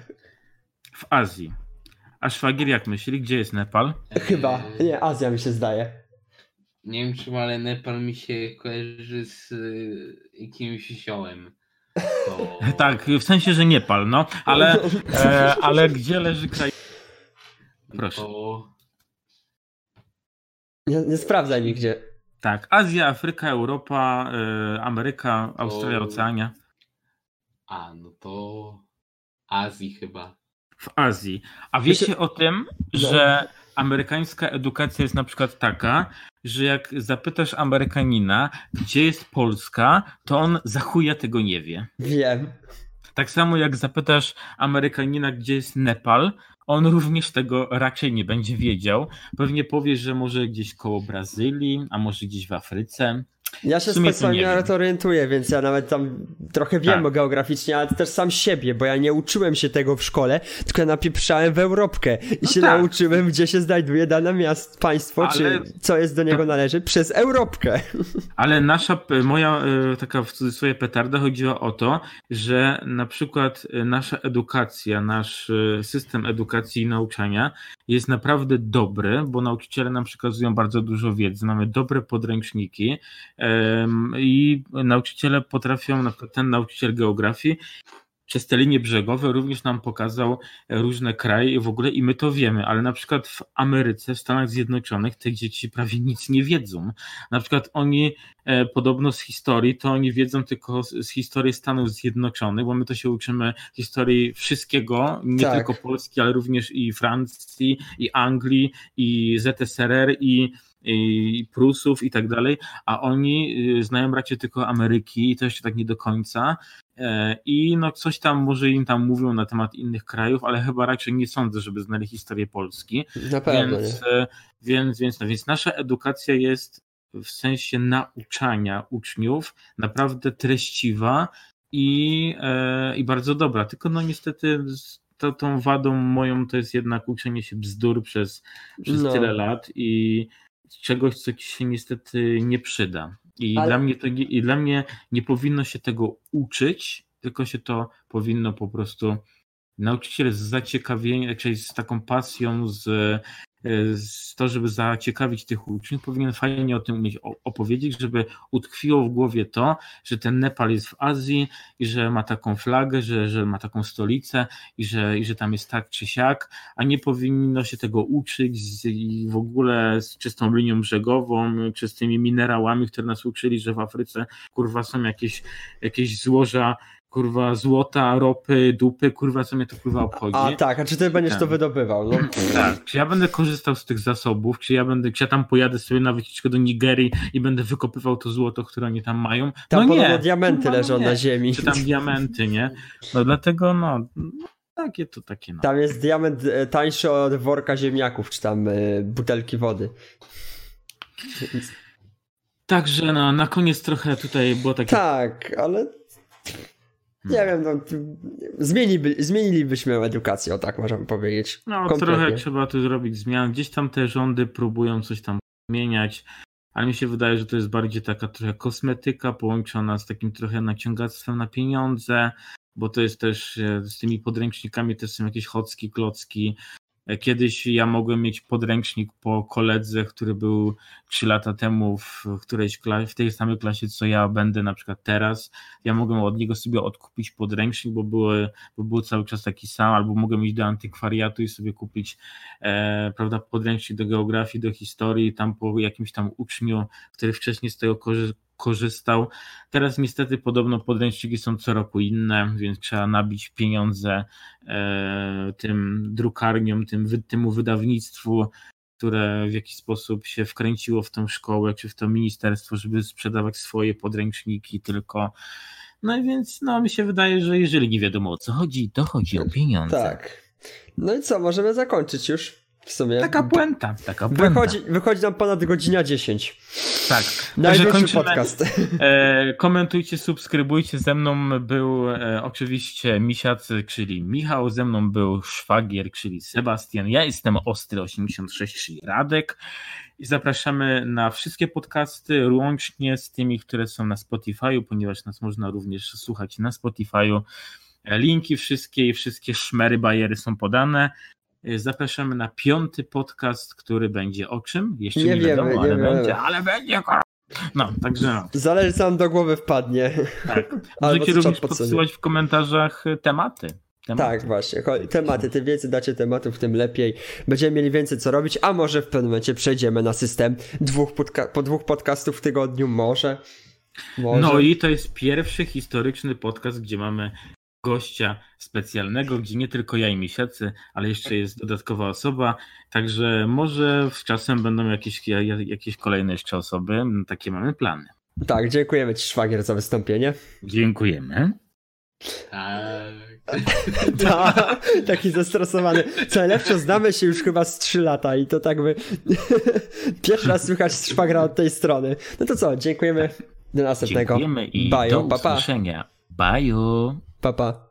W Azji. A szwagier jak myśli, gdzie jest Nepal? Chyba, nie, Azja mi się zdaje. Nie wiem czym, ale Nepal mi się kojarzy z y, jakimś siołem. To... tak, w sensie, że Nepal, no, ale, e, ale gdzie leży kraj? Proszę. To... Nie, nie sprawdzaj nigdzie. Tak, Azja, Afryka, Europa, y, Ameryka, Australia, Oceania. A, no to Azji chyba. W Azji. A wiecie o tym, no. że amerykańska edukacja jest na przykład taka, że jak zapytasz Amerykanina, gdzie jest Polska, to on za chuja tego nie wie. Wiem. Tak samo jak zapytasz Amerykanina, gdzie jest Nepal, on również tego raczej nie będzie wiedział. Pewnie powie, że może gdzieś koło Brazylii, a może gdzieś w Afryce. Ja się specjalnie to orientuję, więc ja nawet tam trochę wiem tak. geograficznie, ale też sam siebie, bo ja nie uczyłem się tego w szkole, tylko napieprzałem w Europkę i no się tak. nauczyłem, gdzie się znajduje dane miast, państwo, ale... czy co jest do niego należy, przez Europkę. Ale nasza, moja e, taka w cudzysłowie petarda chodziła o to, że na przykład e, nasza edukacja, nasz e, system edukacji i nauczania jest naprawdę dobry, bo nauczyciele nam przekazują bardzo dużo wiedzy, mamy dobre podręczniki, i nauczyciele potrafią, na przykład ten nauczyciel geografii przez te linie brzegowe również nam pokazał różne kraje w ogóle i my to wiemy, ale na przykład w Ameryce, w Stanach Zjednoczonych te dzieci prawie nic nie wiedzą. Na przykład oni podobno z historii, to oni wiedzą tylko z, z historii Stanów Zjednoczonych, bo my to się uczymy historii wszystkiego, nie tak. tylko Polski, ale również i Francji, i Anglii, i ZSRR, i i Prusów i tak dalej, a oni y, znają raczej tylko Ameryki i to jeszcze tak nie do końca. E, I no coś tam może im tam mówią na temat innych krajów, ale chyba raczej nie sądzę, żeby znali historię Polski. Na pewno. Więc, e, więc, więc, no, więc nasza edukacja jest w sensie nauczania uczniów naprawdę treściwa i, e, i bardzo dobra. Tylko no niestety to, tą wadą moją to jest jednak uczenie się bzdur przez, przez no. tyle lat i czegoś, co ci się niestety nie przyda. I, Ale... dla mnie to, I dla mnie nie powinno się tego uczyć, tylko się to powinno po prostu nauczyciel z zaciekawieniem, czyli z taką pasją, z to, żeby zaciekawić tych uczniów, powinien fajnie o tym umieć opowiedzieć, żeby utkwiło w głowie to, że ten Nepal jest w Azji i że ma taką flagę, że, że ma taką stolicę i że, i że tam jest tak czy siak, a nie powinno się tego uczyć z, i w ogóle z czystą linią brzegową, czy z tymi minerałami, które nas uczyli, że w Afryce kurwa są jakieś, jakieś złoża kurwa złota, ropy, dupy, kurwa, co mnie to kurwa obchodzi. A tak, a czy ty będziesz to tak. wydobywał? No. Tak, czy ja będę korzystał z tych zasobów, czy ja będę, czy ja tam pojadę sobie na wycieczkę do Nigerii i będę wykopywał to złoto, które oni tam mają? Tam no nie. diamenty kurwa, leżą no na ziemi. Czy tam diamenty, nie? No dlatego no, takie to takie no. Tam jest diament e, tańszy od worka ziemniaków, czy tam y, butelki wody. Także no, na koniec trochę tutaj było takie... Tak, ale nie wiem, no, zmieniliby, zmienilibyśmy edukację, o tak możemy powiedzieć. No, Kompletnie. trochę trzeba tu zrobić zmian. Gdzieś tam te rządy próbują coś tam zmieniać, ale mi się wydaje, że to jest bardziej taka trochę kosmetyka połączona z takim trochę naciągactwem na pieniądze, bo to jest też e, z tymi podręcznikami też są jakieś chocki, klocki, Kiedyś ja mogłem mieć podręcznik po koledze, który był 3 lata temu w którejś klasie, w tej samej klasie, co ja będę na przykład teraz. Ja mogłem od niego sobie odkupić podręcznik, bo, były, bo był cały czas taki sam, albo mogłem iść do antykwariatu i sobie kupić e, prawda, podręcznik do geografii, do historii, tam po jakimś tam uczniu, który wcześniej z tego korzystał korzystał. Teraz niestety podobno podręczniki są co roku inne, więc trzeba nabić pieniądze e, tym drukarniom, tym, temu wydawnictwu, które w jakiś sposób się wkręciło w tę szkołę czy w to ministerstwo, żeby sprzedawać swoje podręczniki tylko. No więc no, mi się wydaje, że jeżeli nie wiadomo o co chodzi, to chodzi o pieniądze. Tak. No i co, możemy zakończyć już. W sumie. Taka puenta, taka puenta. Wychodzi, wychodzi nam ponad godzina 10. Tak. Największy podcast. E, komentujcie, subskrybujcie. Ze mną był e, oczywiście Misiac, czyli Michał, ze mną był Szwagier, czyli Sebastian. Ja jestem Ostry86, czyli Radek. I zapraszamy na wszystkie podcasty, łącznie z tymi, które są na Spotify'u, ponieważ nas można również słuchać na Spotify'u. Linki wszystkie i wszystkie szmery, bajery są podane. Y, zapraszamy na piąty podcast, który będzie o czym? Jeszcze nie, nie wiemy, wiadomo, ale będzie, ale będzie. No, także no. Zależy co nam do głowy wpadnie. Tak. Możecie również podsyłać w komentarzach tematy. Tematy. Tak, właśnie. Tematy. Tym więcej dacie tematów, tym lepiej. Będziemy mieli więcej co robić, a może w pewnym momencie przejdziemy na system dwóch po dwóch podcastów w tygodniu. Może. może. No i to jest pierwszy historyczny podcast, gdzie mamy gościa specjalnego, gdzie nie tylko ja i Misiacy, ale jeszcze jest dodatkowa osoba, także może z czasem będą jakieś, jakieś kolejne jeszcze osoby, takie mamy plany. Tak, dziękujemy Ci Szwagier za wystąpienie. Dziękujemy. Tak. Ta, taki zestresowany. Co najlepsze, znamy się już chyba z 3 lata i to tak by pierwszy raz słychać szwagra od tej strony. No to co, dziękujemy. Do następnego. Dziękujemy i Bye, do usłyszenia. Bye. Pa, pa.